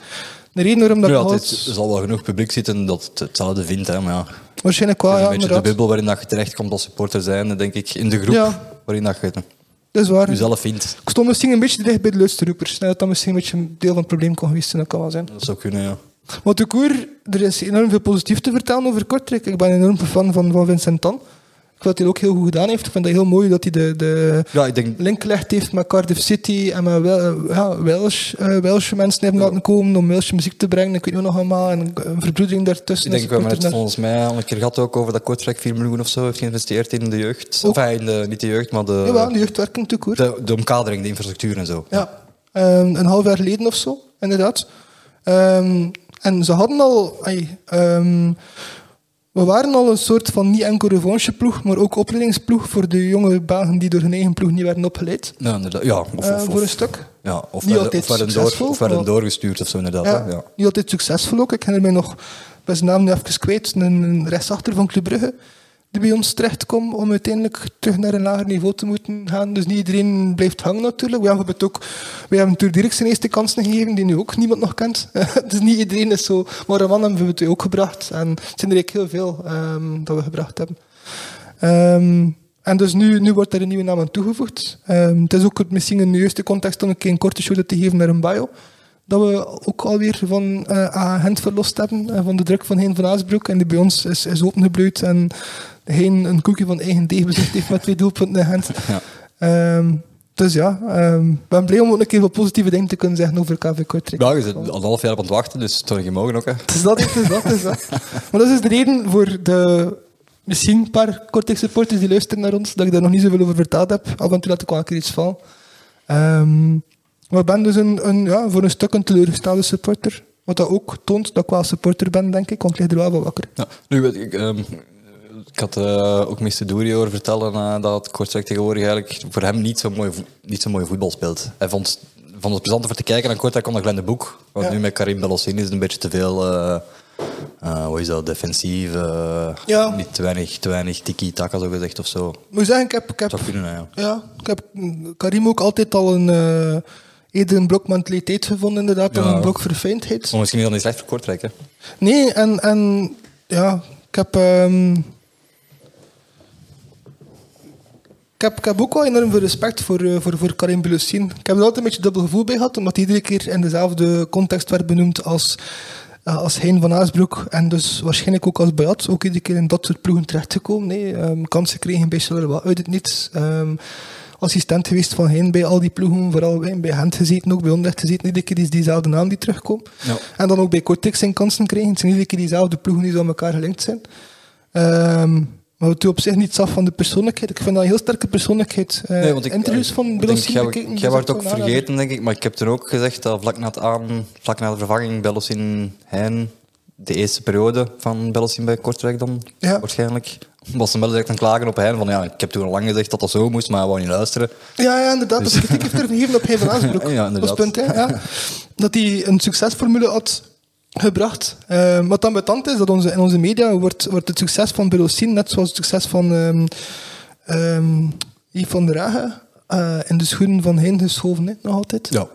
De reden waarom dat Ja, het is- er zal wel genoeg publiek zitten dat het hetzelfde vindt. Hè, maar ja, waarschijnlijk wel, een ja, beetje de bubbel waarin dat je terechtkomt als supporter zijn, denk ik, in de groep Ja. waarin dat je Dat is waar. jezelf vindt. Ik stond misschien een beetje dicht bij de luisterroepers. Dat dat misschien een beetje een deel van het probleem kon geweest zijn, dat kan wel zijn. Dat zou kunnen, ja. Maar toekoer, er is enorm veel positief te vertellen over Kortrijk. Ik ben een enorm fan van, van Vincent Tan. Dat hij ook heel goed gedaan heeft. Ik vind het heel mooi dat hij de, de Ja, ik denk... link gelegd heeft met Cardiff City en met wel, ja, Welsh, eh, Welsh mensen hebben laten komen om Welsh muziek te brengen. Ik weet nog allemaal. En een verbroedering daartussen. Ik denk, we hebben het volgens mij al een keer gehad ook over dat Kortrijk 4 miljoen of zo heeft geïnvesteerd in de jeugd. Of in de, niet de jeugd, maar naar- Jawel, de, de jeugdwerking toekoer. de, de omkadering, de infrastructuur en zo. Ja, Ehm, een half jaar geleden of zo, inderdaad. Ehm, en ze hadden al... ehm, we waren al een soort van niet enkel revancheploeg, maar ook opleidingsploeg voor de jonge Belgen die door hun eigen ploeg niet werden opgeleid. Ja, inderdaad. Ja, of, eh, voor een stuk. ja, of, Niet werden, altijd of, door, of werden doorgestuurd of zo, inderdaad. Ja. Niet altijd succesvol ook. Ik herinner mij nog, ben zijn naam nu even kwijt, een, een rechtsachter van Club Brugge, die bij ons terecht kwam om uiteindelijk terug naar een lager niveau te moeten gaan. Dus niet iedereen blijft hangen natuurlijk. We hebben het ook, we hebben direct zijn eerste kansen gegeven, die nu ook niemand nog kent. dus niet iedereen is zo... Maar een man hebben we het ook gebracht. En het zijn er eigenlijk heel veel ehm, dat we gebracht hebben. Ehm, en dus nu, nu wordt er een nieuwe naam aan toegevoegd. Ehm, het is ook misschien de juiste context om een keer een korte show te geven naar een bio. Dat we ook alweer van eh Gent verlost hebben, eh, van de druk van Hein van Aasbroek. En die bij ons is, is opengebloeid en Hein een koekje van eigen deeg bezorgd heeft met twee doelpunten in Gent. Ja. Ehm, dus ja, ik ben blij om ook een keer wat positieve dingen te kunnen zeggen over KV Kortrijk. Ja, je zit al een half jaar op het wachten, dus toch niet mogen ook. Hè. Het is dat, het is dat, het is dat. Maar dat is de reden voor de misschien een paar Kortrijk supporters die luisteren naar ons, dat ik daar nog niet zoveel over verteld heb. Af en toe laat ik wel een keer iets vallen. Ehm, maar ik ben dus een, een, ja, voor een stuk een teleurgestelde supporter. Wat dat ook toont dat ik wel supporter ben, denk ik, want ik lig er wel wat wakker. Ja. Nu, weet ik, ehm, ik had eh, ook Mr. Douri horen vertellen eh, dat Kortrijk tegenwoordig eigenlijk voor hem niet zo mooi, niet zo mooi voetbal speelt. Hij vond, vond het plezant om te kijken naar Kortrijk onder Glenn de Boek. Want Ja. nu met Karim Belossin is het een beetje te veel... eh hoe is dat, defensief, Ja. niet te weinig, te weinig tiki-taka zo gezegd of zo. Moet je zeggen, ik heb, ik heb, kunnen, ja. ja, ik heb Karim ook altijd al een, eerder een blok mentaliteit gevonden, inderdaad, dan een blok verfijndheid. Maar misschien is dat niet slecht voor Kortrijk, hè? Nee, en, en ja, ik heb, ehm, ik heb, ik heb ook wel enorm veel respect voor, eh, voor, voor Karim Belussin. Ik heb er altijd een beetje dubbel gevoel bij gehad, omdat hij iedere keer in dezelfde context werd benoemd als ja, als Hein van Aasbroek en dus waarschijnlijk ook als Bayat ook iedere keer in dat soort ploegen terechtgekomen. Nee. Um, kansen kregen bij Charleroi uit het niets. Um, assistent geweest van Hein bij al die ploegen, vooral bij, Gent gezeten, ook bij Onrecht gezeten. Iedere keer is diezelfde naam die terugkomt. Ja. En dan ook bij Cortex zijn kansen krijgen. Het zijn iedere keer diezelfde ploegen die zo aan elkaar gelinkt zijn. Um, maar het doet op zich niets af van de persoonlijkheid. Ik vind dat een heel sterke persoonlijkheid. Uh, nee, want ik, interviews ik, van. Jij wordt dat ook vergeten, denk ik. Maar ik heb toen ook gezegd dat vlak na, het aan, vlak na de vervanging Bellosin Hein, de eerste periode van Bellosin bij Kortrijk dan, Ja. waarschijnlijk, was hem wel direct aan klagen op Hein. Van ja, ik heb toen al lang gezegd dat dat zo moest, maar hij wou niet luisteren. Ja, ja, inderdaad. Dat kritiek heeft er gegeven op Aasbroek. Ja, dat inderdaad. punt, hè. Ja. Dat hij een succesformule had gebracht. Eh, wat dan betant is, dat onze, in onze media wordt, wordt het succes van Belossin, net zoals het succes van ehm ehm, Yves van der Hagen, eh, in de schoenen van Hein geschoven, hè, nog altijd. Ja.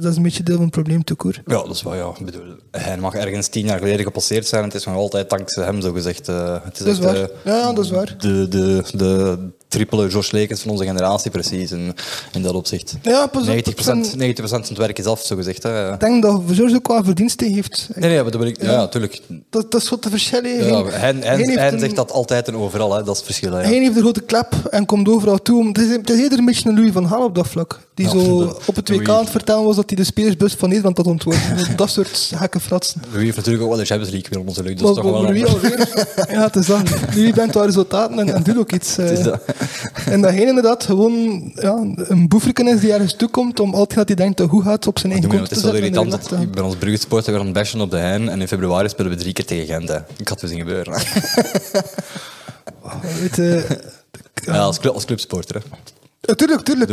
Dat is een beetje deel van het probleem, toekoor. Ja, dat is wel, ja. Ik bedoel, hij mag ergens tien jaar geleden gepasseerd zijn het is nog altijd dankzij hem, zo gezegd. eh, het is Dat is echt, waar. eh, Ja, dat is waar. De, de, de triple Josh Lekens van onze generatie, precies, in, in dat opzicht. Ja, pas op. 90%, het zijn- 90 van het werk is af, zo gezegd. Hè. Ik denk dat George ook wel verdiensten heeft. Nee, nee, maar dat ben ik, ja, ja, tuurlijk. Dat, dat is wat te verschillen. Ja, hij een- zegt dat altijd en overal, hè. dat is het verschil. Hè, ja. Hij heeft een grote klep en komt overal toe. Het is, het is eerder een beetje een Louis van Gaal op dat vlak. Die Ja, zo op het WK aan het vertellen was dat hij de spelersbus van Nederland had ontworpen. dat soort gekke fratsen. Louis heeft natuurlijk ook wel de Champions League weer onze lucht. Dat is Maar toch wel Louis alweer. Ja, het is dat. Louis bent wel resultaten en, en doet ook iets. eh. En dat hij inderdaad gewoon ja, een boefreken is die ergens toekomt om altijd dat hij denkt dat hoe gaat op zijn eigen Doe me, kont het te is wel zetten. irritant dat ben ons Brugge weer aan het bashen op de Hein en in februari spelen we drie keer tegen Gent. Hè. Ik had het zien gebeuren. eh, weet, eh, Ja, als, club, als clubsporter. Hè. Ja, tuurlijk, tuurlijk.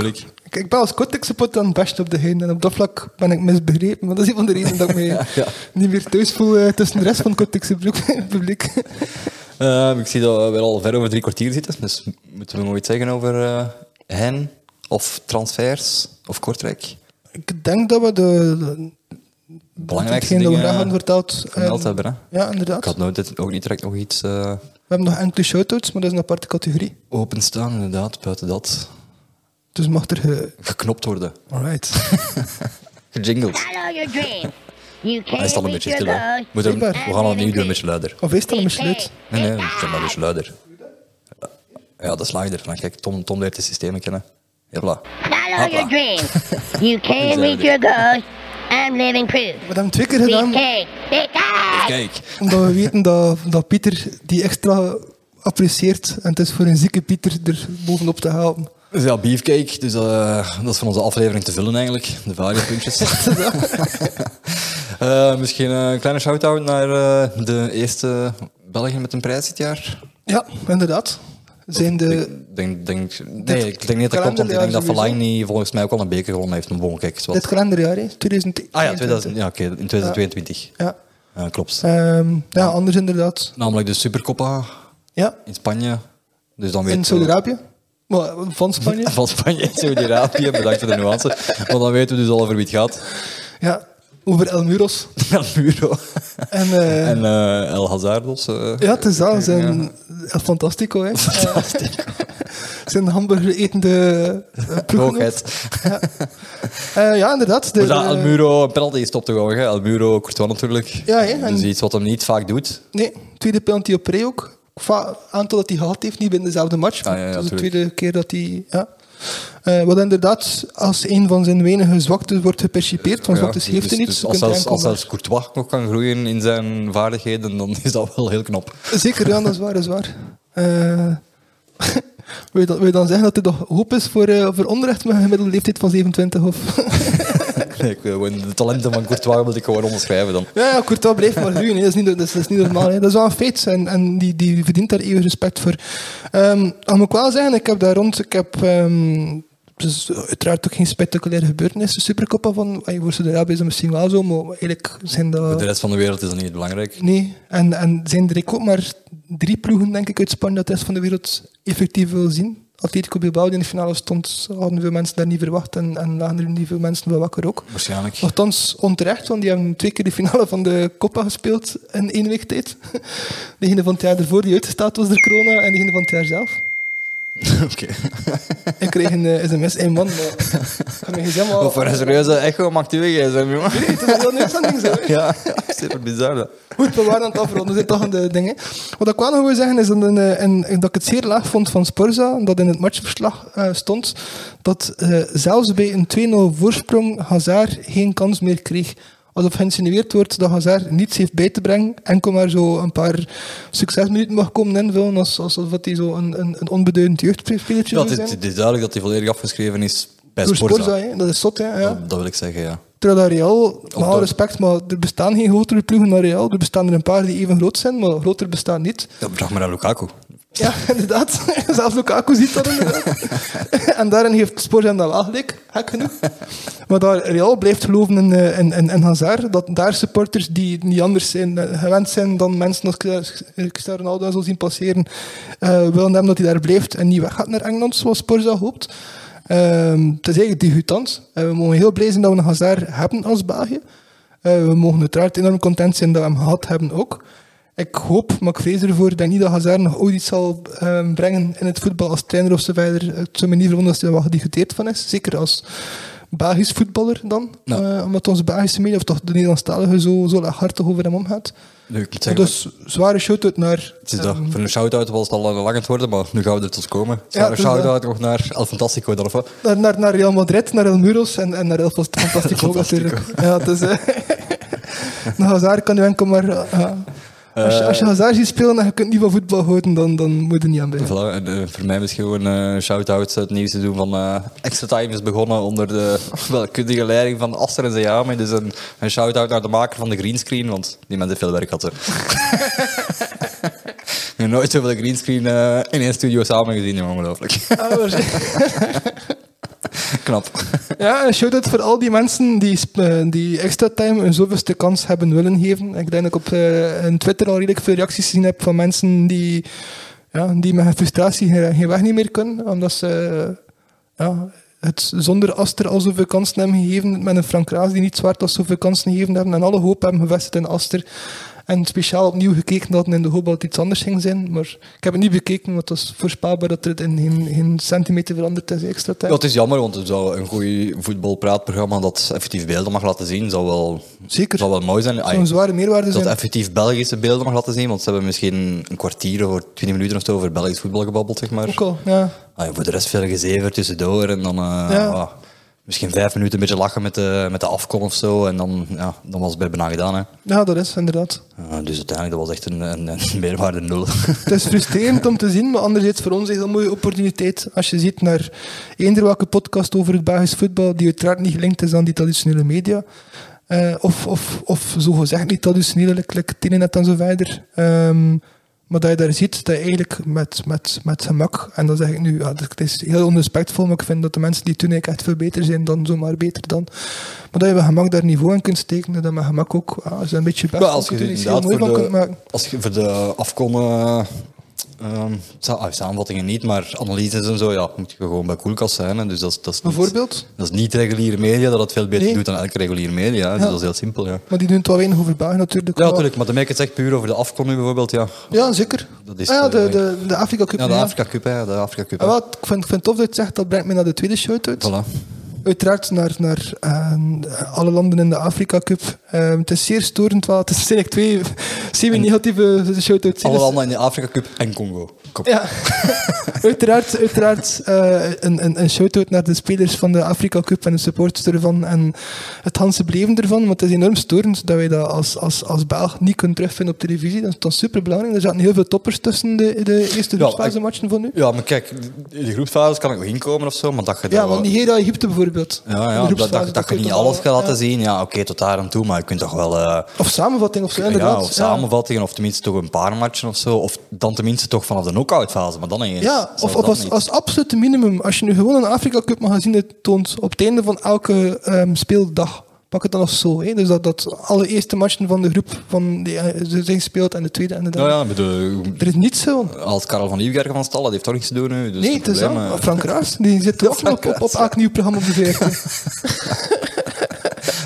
Ik. Ben als Kortek support aan best op de heen. En op dat vlak ben ik misbegrepen. Maar dat is een van de redenen dat ik me Ja. niet meer thuis voel eh, tussen de rest van het publiek. Eh, ik zie dat we al ver over drie kwartier zitten. Dus moeten we nog iets zeggen over eh hen of transfers of Kortrijk? ik denk dat we de, de Belangrijkste hetgeen dat we dingen verteld. gemeld eh, hebben. Hè? Ja, inderdaad. Ik had nooit, ook niet direct nog iets eh, We hebben nog enkele shoutouts, maar dat is een aparte categorie. openstaan, inderdaad. Buiten dat Dus mag er... Ge... geknopt worden. Alright. Gejingled. Follow your dream. You Hij is al een reach beetje your stil. Hè. goals. Moet hem- we gaan het opnieuw doen, een beetje luider. Of is het al een besluit? Nee, nee, zeg maar dus luider. Ja, dat is luider. Dan kijk, Tom, Tom leert het systeem kennen. Hopla. Follow Hopla. your dream. You can reach your goals. I'm living proof. We hebben twee keer gedaan. Kijk. omdat we weten dat, dat Pieter die extra apprecieert. En het is voor een zieke Pieter er bovenop te halen. Dus ja, beefcake. Dus eh, dat is van onze aflevering te vullen eigenlijk. De variapuntjes. Eh, misschien een kleine shout-out naar eh, de eerste Belgen met een prijs dit jaar. Ja, inderdaad. Zijn de... Denk, denk, nee, ik denk niet dat dat want ik denk dat Verlaine volgens mij ook al een beker gewonnen heeft. Maar bon, kijk, wat. Dit kalenderjaar, hè? 2022. Ah ja, 2000, ja oké, in 2022. Ja. Ja, klopt. Ehm, ja, anders inderdaad. Namelijk de Supercoppa Ja, in Spanje. Dus dan in weten we- Saudi-Arabië. Maar van Spanje. Van Spanje en Saudi-Arabië, bedankt voor de nuance. Maar dan weten we dus al over wie het gaat. Ja, over El Muros. El Muro En, eh, en eh, El Hazardos. eh. ja, het is dat. Zijn Fantastico, hè. Fantastico. zijn hamburger etende Hoogheid. Eh, ja, inderdaad. De, Maar dat El Muro een penalty is op te gooien. El Muro, Courtois natuurlijk. Ja, hè, en- Dus iets wat hem niet vaak doet. Nee, tweede penalty op rij ook. Va- aantal dat hij gehad heeft, niet binnen dezelfde match. Ah, ja, ja, het is de tweede keer dat hij... Ja. Eh, wat inderdaad als een van zijn weinige zwaktes wordt gepercipeerd. Want Ja, zwaktes heeft hij dus- niet. dus als, zelfs, als zelfs Courtois nog kan groeien in zijn vaardigheden, dan is dat wel heel knap. Zeker, ja, dat is waar, dat is waar. Eh, wil, je dan, wil je dan zeggen dat er nog hoop is voor, eh voor onrecht met een gemiddelde leeftijd van 27? Of? Ik gewoon de talenten van Courtois wil ik gewoon onderschrijven dan. ja, ja, Courtois blijft maar groeien. Dat, is niet, dat, is, dat is niet normaal. Hè. Dat is wel een feit en, en die, die verdient daar eeuwig respect voor. Al moet ik wel zeggen, ik heb daar rond... Ik heb... ehm, dus uiteraard ook geen spectaculaire gebeurtenissen. Supercoppa van... Voor Saudi-Arabië is dat misschien wel zo, maar eigenlijk zijn dat... Voor de rest van de wereld is dat niet belangrijk. Nee, en, en zijn er ook maar drie ploegen, denk ik, uit Spanje dat de rest van de wereld effectief wil zien. Atletico Bilbao die in de finale stond, hadden veel mensen daar niet verwacht en, en lagen er niet veel mensen wel wakker ook. Waarschijnlijk. Nochtans onterecht, want die hebben twee keer de finale van de Copa gespeeld in één week tijd. Degene van het jaar ervoor die uitgestaat was door corona en degene van het jaar zelf. Oké. Ik kreeg een eh, sms, hey man, maar... Ik ga mijn gsm al... Of voor een serieuze echo maakt u weg, hè, jongen. Nee, het is een heel nieuws zo. hè. Ja, super bizar. dat. Goed, we waren aan het afronden, zitten toch aan de dingen. Wat ik wel nog wil zeggen is dat, een, eh, en, dat ik het zeer laag vond van Sporza, dat in het matchverslag eh, stond, dat zelfs bij een 2-0 voorsprong Hazard geen kans meer kreeg. Alsof geïnsinueerd wordt dat Hazard niets heeft bij te brengen, enkel maar zo een paar succesminuten mag komen invullen, als- alsof dat hij zo een, een, een onbeduidend jeugdspelertje Ja, het, is- het is duidelijk dat hij volledig afgeschreven is bij Door Sporza. Dat is zot, hè. Ja. Dat, dat wil ik zeggen, ja. Terwijl Real, met alle respect, maar er bestaan geen grotere ploegen dan Real. Er bestaan er een paar die even groot zijn, maar groter bestaan niet. ja vraag maar aan Lukaku. Ja, inderdaad. Zelfs Lukaku ziet dat inderdaad. en daarin heeft Sporza hem dan wel gelijk, genoeg. Maar daar Real blijft geloven in, eh, in, in, in Hazard, dat daar supporters die niet anders zijn, eh, gewend zijn dan mensen als Cristiano Ronaldo zo zien passeren, eh, willen hebben dat hij daar blijft en niet weggaat naar Engeland, zoals Sporza hoopt. Ehm, het is eigenlijk. Uh, we mogen heel blij zijn dat we een Hazard hebben als België. Eh, we mogen uiteraard enorm content zijn dat we hem gehad hebben ook. Ik hoop, maar ik vrees ervoor, denk niet dat Hazard nog ooit iets zal ehm, brengen in het voetbal als trainer of zo verder. Het zou me niet verwonderen als hij er wel gediscuteerd van is. Zeker als Belgisch voetballer dan. Ja. Eh, omdat onze Belgische media, of toch de Nederlandstalige, zo, zo laaghartig over hem omgaat. Zeggen, Dus zware shout-out naar... het is dat. ehm, Voor een shout-out was het al lang lang het worden, maar nu gaan we er tot komen. Ja, Ja, het is shout-out nog naar El Fantastico dan, of wat? naar, naar, naar Real Madrid, naar El Muros en, en naar El Fantastico natuurlijk. Ja, eh nou, Hazard kan nu enkel maar... eh, als, je, als je Hazard ziet spelen en je kunt niet van voetbal houden, dan, dan moet je niet aan. Voilà, en, eh, voor mij misschien gewoon een shout-out. Het nieuwe seizoen van eh, Extra Time is begonnen onder de welkundige leiding van Aster en Zayame. Dus een, een shout-out naar de maker van de greenscreen, want die man heeft veel werk hè. Ik heb nooit zoveel greenscreen eh in één studio samen gezien, ongelooflijk. Ah, Knap. Ja, een shout-out voor al die mensen die, eh, die extra time een zoveelste kans hebben willen geven. Ik denk dat ik op eh, Twitter al redelijk veel reacties gezien heb van mensen die, ja, die met hun frustratie geen, geen weg niet meer kunnen. Omdat ze eh, ja, het zonder Aster al zoveel kansen hebben gegeven. Met een Frank Raas die niet zwart als zoveel kansen gegeven hebben. En alle hoop hebben gevestigd in Aster. En speciaal opnieuw gekeken hadden in de hoop dat het iets anders ging zijn. Maar ik heb het niet bekeken, want het was voorspelbaar dat er in geen, geen centimeter veranderd is extra. Ja, het is jammer, want het zou een goed voetbalpraatprogramma dat effectief beelden mag laten zien, zou wel, Zeker. zou wel mooi zijn. Ai, Zo'n zware meerwaarde dat zijn. effectief Belgische beelden mag laten zien, want ze hebben misschien een kwartier of 20 minuten of zo over Belgisch voetbal gebabbeld, zeg maar. Ook al, ja. Ja, voor de rest veel gezever tussendoor en dan eh, Ja. ah, misschien vijf minuten een beetje lachen met de, met de afkom of zo en dan, ja, dan was het bij bijna gedaan. Hè. ja, dat is inderdaad. Dus uiteindelijk dat was echt een, een, een meerwaarde nul. Het is frustrerend om te zien, maar anderzijds voor ons is dat een mooie opportuniteit. Als je ziet naar eender welke podcast over het Belgisch voetbal, die uiteraard niet gelinkt is aan die traditionele media, eh, of, of, of zogezegd niet traditionele, like, like en zo verder. Ehm, maar dat je daar ziet dat je eigenlijk met, met, met gemak, en dan zeg ik nu, ja, het is heel onrespectvol, maar ik vind dat de mensen die het doen eigenlijk echt veel beter zijn dan zomaar beter dan. Maar dat je met gemak daar niveau in kunt steken, en dat met gemak ook, ja, je een beetje best Ja, als je iets heel inderdaad mooi voor van de, kunt maken. als je voor de afkom, ah, samenvattingen niet, maar analyses en zo, ja, moet je gewoon bij Koelkast zijn. Hè. Dus dat, is- dat is niet, Bijvoorbeeld? Dat is niet reguliere media, dat het veel beter Nee. doet dan elke reguliere media. Dus Ja. dat is heel simpel, ja. Maar die doen het wel weinig over België natuurlijk. Ja, natuurlijk, maar dan merk ik het echt puur over de afkom nu bijvoorbeeld, ja. Ja, zeker. Dat is, ah, ja, de, eh, de, de Afrika Cup. Ja, de. Afrika Cup, hè, de Afrika Cup. Ah, wel, ik, vind, ik vind het tof dat je het zegt, dat brengt me naar de tweede shout-out. Voilà. Uiteraard naar, naar eh, alle landen in de Afrika Cup. Eh, het is zeer storend, wel. Het zijn eigenlijk twee semi-negatieve shout-outs. Alle landen in de Afrika Cup en Congo. Ja, uiteraard, uiteraard eh, een, een, een shout-out naar de spelers van de Afrika Cup en de supporters ervan en het Hanse beleven ervan. Want het is enorm storend dat wij dat als, als, als Belg niet kunnen terugvinden op televisie. Dat is dan super belangrijk. Er zaten heel veel toppers tussen de, de eerste Ja, groepsfase matchen van nu. Ja, maar kijk, in de groepsfase kan ik nog inkomen of zo, maar dat je Ja, want Nigeria, Egypte bijvoorbeeld. Ja, ja dat, dat, dat je niet alles gaat laten ja. zien. Ja, oké, tot daar en toe, maar je kunt toch wel... eh, Of samenvatting of zo, ja, of samenvattingen, of tenminste toch een paar matchen of zo. Of dan tenminste toch vanaf de knock-out fase, maar dan eens. Ja, of, of als, als absolute minimum. Als je nu gewoon een Afrika Cup magazine toont op het einde van elke ehm, speeldag. Pak het dan nog zo. Hè? Dus dat, dat alle eerste matchen van de groep van die, eh, ze zijn gespeeld en de tweede en de derde. Ja, Er is niets zo. als Karel van Nieuwkerk van Stal, dat heeft toch niks te doen nu. Dus nee, het is eh, Frank Raas, die zit ook nog op, op, op elk nieuw programma op de VRT.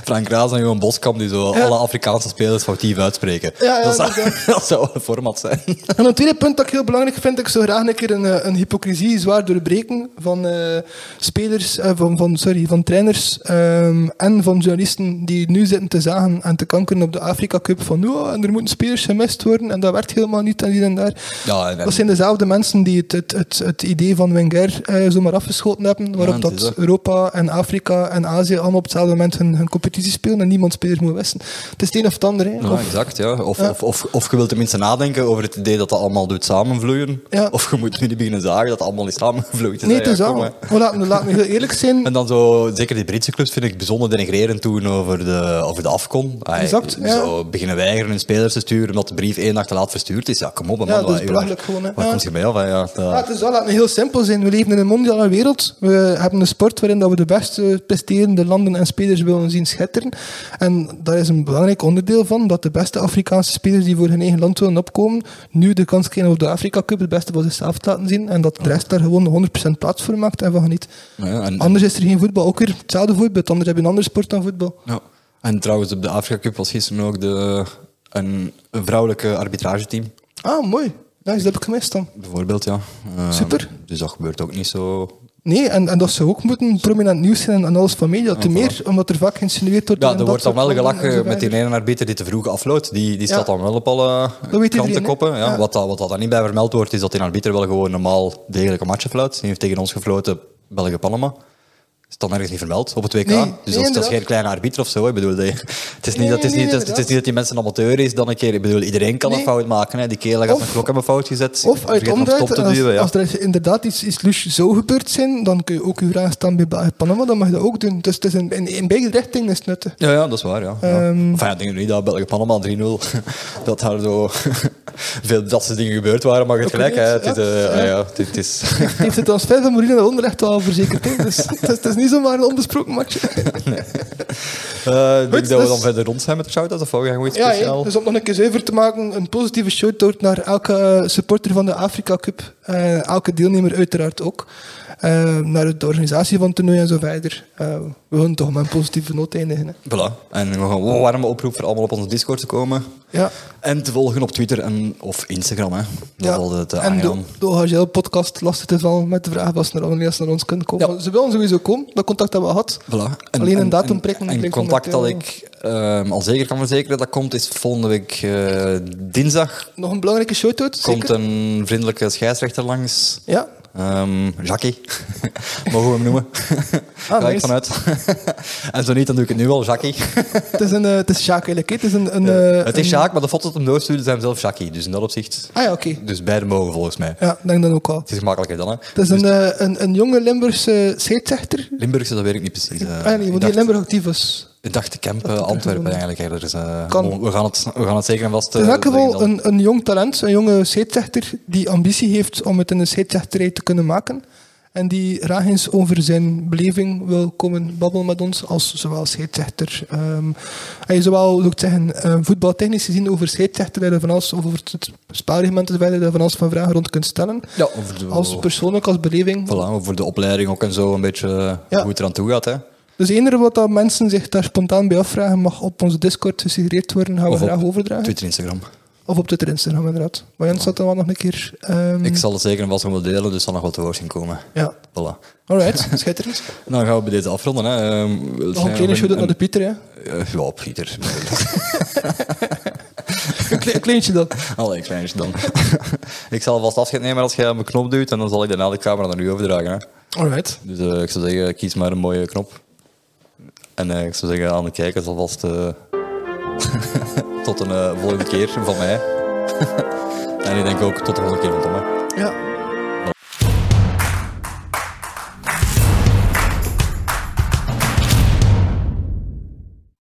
Frank Raas en Johan Boskamp die zo alle Afrikaanse spelers foutief uitspreken. Dat, zou, dat zou een format zijn. En een tweede punt dat ik heel belangrijk vind, ik zou graag een keer een, eh, een hypocrisie zwaar doorbreken van eh, spelers, eh, van, van, sorry, van trainers ehm, en van journalisten die nu zitten te zagen en te kankeren op de Afrika Cup van oh, en er moeten spelers gemist worden en dat werkt helemaal niet en hier en daar. Ja, en- en- Dat zijn dezelfde mensen die het, het, het, het idee van Wenger eh, zomaar afgeschoten hebben, waarop Ja, dat. Europa en Afrika en Azië allemaal op hetzelfde moment hun, hun competitie spelen en niemand spelers moet wissen. Het is het een of het ander. Hè. Ja, Of- exact. Ja. Of, Ja. Of, of, of je wilt tenminste nadenken over het idee dat dat allemaal doet samenvloeien. Ja. Of je moet nu niet beginnen zagen dat het allemaal is samengevloeid. nee, het is. Maar laten, laten we heel eerlijk zijn. En dan zo, zeker die Britse clubs vind ik bijzonder denigrerend toen over de, over de. Ay, Exact. Zo beginnen weigeren hun spelers te sturen omdat de brief één dag te laat verstuurd is. Ja, kom op, man. Ja, dat is belachelijk gewoon, hè. Waar Ja. komt je mee af? Ja, dat- Ja, het is wel laten we heel simpel zijn. We leven in een mondiale wereld. We hebben een sport waarin dat we de beste presterende landen en spelers willen zien schitteren. En daar is een belangrijk onderdeel van dat de beste Afrikaanse spelers die voor hun eigen land willen opkomen, nu de kans krijgen op de Afrika Cup het beste van zichzelf te laten zien. En dat de rest daar gewoon 100% plaats voor maakt en van geniet. Ja, en, Anders is er geen voetbal. Ook weer hetzelfde voorbeeld. Anders heb je een andere sport dan voetbal. ja. en trouwens, op de Afrika Cup was gisteren ook de, een, een vrouwelijke arbitrageteam. Ah, mooi. Ja, dat heb ik gemist dan. Bijvoorbeeld, ja. Eh, Super. Dus dat gebeurt ook niet zo. Nee, en, en dat zou ook moeten prominent nieuws zijn en alles van media. Te Ja, meer, omdat er vaak geïnsinueerd wordt... Ja, er wordt dan wel gelachen met die ene arbiter die te vroeg afloopt. Die, die staat dan wel op alle krantenkoppen. Ja. Wat, dat, wat dat dan niet bij vermeld wordt, is dat die arbiter wel gewoon normaal degelijke matchen fluit. Die heeft tegen ons gefloten België-Panama. Is dan ergens niet vermeld op het WK. Nee, dus nee, dat, is- geen kleine arbiter of zo. Ik bedoel, het, is niet, dat, het, is nee, niet, het, is- het is inderdaad. niet dat die mensen een amateur is dan een keer. Ik bedoel, iedereen kan een fout maken. Hè. Die kerel gaat zijn klok hebben fout gezet. Of uit omdraait, als, duwen. Ja. als er inderdaad iets, iets zou gebeurd zijn, dan kun je ook je vraag stellen bij Panama, dan mag je dat ook doen. Dus het is in, in, in beide richtingen is het nuttig. Ja, ja, dat is waar. Ja. Ehm. Enfin, ja, ik denk niet dat België-Panama 3-0, dat daar zo veel dat soort dingen gebeurd waren, maar Ook gelijk. Hè. Het, is, eh, Ja. ja, het, het is... heeft de transfer van Onderlecht al verzekerd. Dus het, het is niet zomaar een onbesproken match. Eh, ik denk dat we dus- dan verder rond zijn met de shout-outs, of gaan we iets Ja, speciaal? dus om nog een keer zuiver te maken, een positieve shout-out naar elke eh, supporter van de Afrika Cup. eh, elke deelnemer uiteraard ook. Naar de organisatie van het toernooi en zo verder. We willen toch met een positieve noot eindigen. Hè. Voilà. En we gaan een warme oproep voor allemaal op onze Discord te komen. Ja. En te volgen op Twitter en, of Instagram. Hè. Dat is altijd uh, en aangenaam. de OHL podcast lastig te vallen met de vraag ze naar, wanneer naar ons kunnen komen. Ja. Ze willen sowieso komen, dat contact hebben we gehad. Voilà. En, Alleen een en- datum en- prikken, En klinkt contact dat ik ehm, al zeker kan verzekeren dat komt, is volgende week eh, dinsdag. Nog een belangrijke shout-out, Komt een vriendelijke scheidsrechter langs. Ja, Ehm Jackie, mogen we hem noemen? Ik Ah, nice. vanuit. en zo niet, dan doe ik het nu al, Jackie. het is, een, eh, het is Sjaak eigenlijk. Het is een... een, eh, het is een- Jacques, maar de foto's dat hem doorstuurde zijn zelf Jackie. Dus in dat opzicht, Ah ja, oké. dus beide mogen volgens mij. Ja, ik denk dan ook al. Het is gemakkelijker dan, hè. Het is een, eh, een, een jonge Limburgse scheidsrechter. Limburgse, dat weet ik niet precies. eh. ah nee, ik want die in Limburg actief was. Ik dacht de Camp Dat eh, ik Antwerpen eigenlijk. Er is, eh, Kan. we, gaan het, we gaan het zeker en vast... Het is eh, zeggen dan. een, een jong talent, een jonge scheidsrechter die ambitie heeft om het in de scheidsrechterij te kunnen maken. En die graag eens over zijn beleving wil komen babbelen met ons als zowel scheidsrechter. ehm en zowel, zou ik zeggen, eh, voetbaltechnisch gezien over scheidsrechter, van alles, of over het spelreglement je van alles van vragen rond kunt stellen. Ja, over de, Als persoonlijk, als beleving. voilà, over de opleiding ook en zo, een beetje eh, Ja. hoe het eraan toe gaat. Hè. Dus eender wat dat mensen zich daar spontaan bij afvragen, mag op onze Discord gesuggereerd worden, gaan we Of graag overdragen. Twitter, Instagram. Of op Twitter, Instagram inderdaad. Maar Jens zat dan wel nog een keer... ehm, Ik zal het zeker nog wel delen, dus zal nog wat te woord zien komen. Ja, Voilà. alright, schitterend. Dan gaan we bij deze afronden. Hè. Ehm, Nog een kleine shout-out naar de Pieter, hè. Eh, ja, Pieter. Een, kle- een kleintje dan. Allee, een kleintje dan. ik zal vast afscheid nemen als jij op mijn knop duwt en dan zal ik daarna de camera naar u overdragen. Hè. Alright. Dus eh, ik zou zeggen, kies maar een mooie knop. En eh, ik zou zeggen aan de kijkers alvast eh, tot een eh, volgende keer van mij. en ik denk ook tot de volgende keer van Tom. hè. Ja,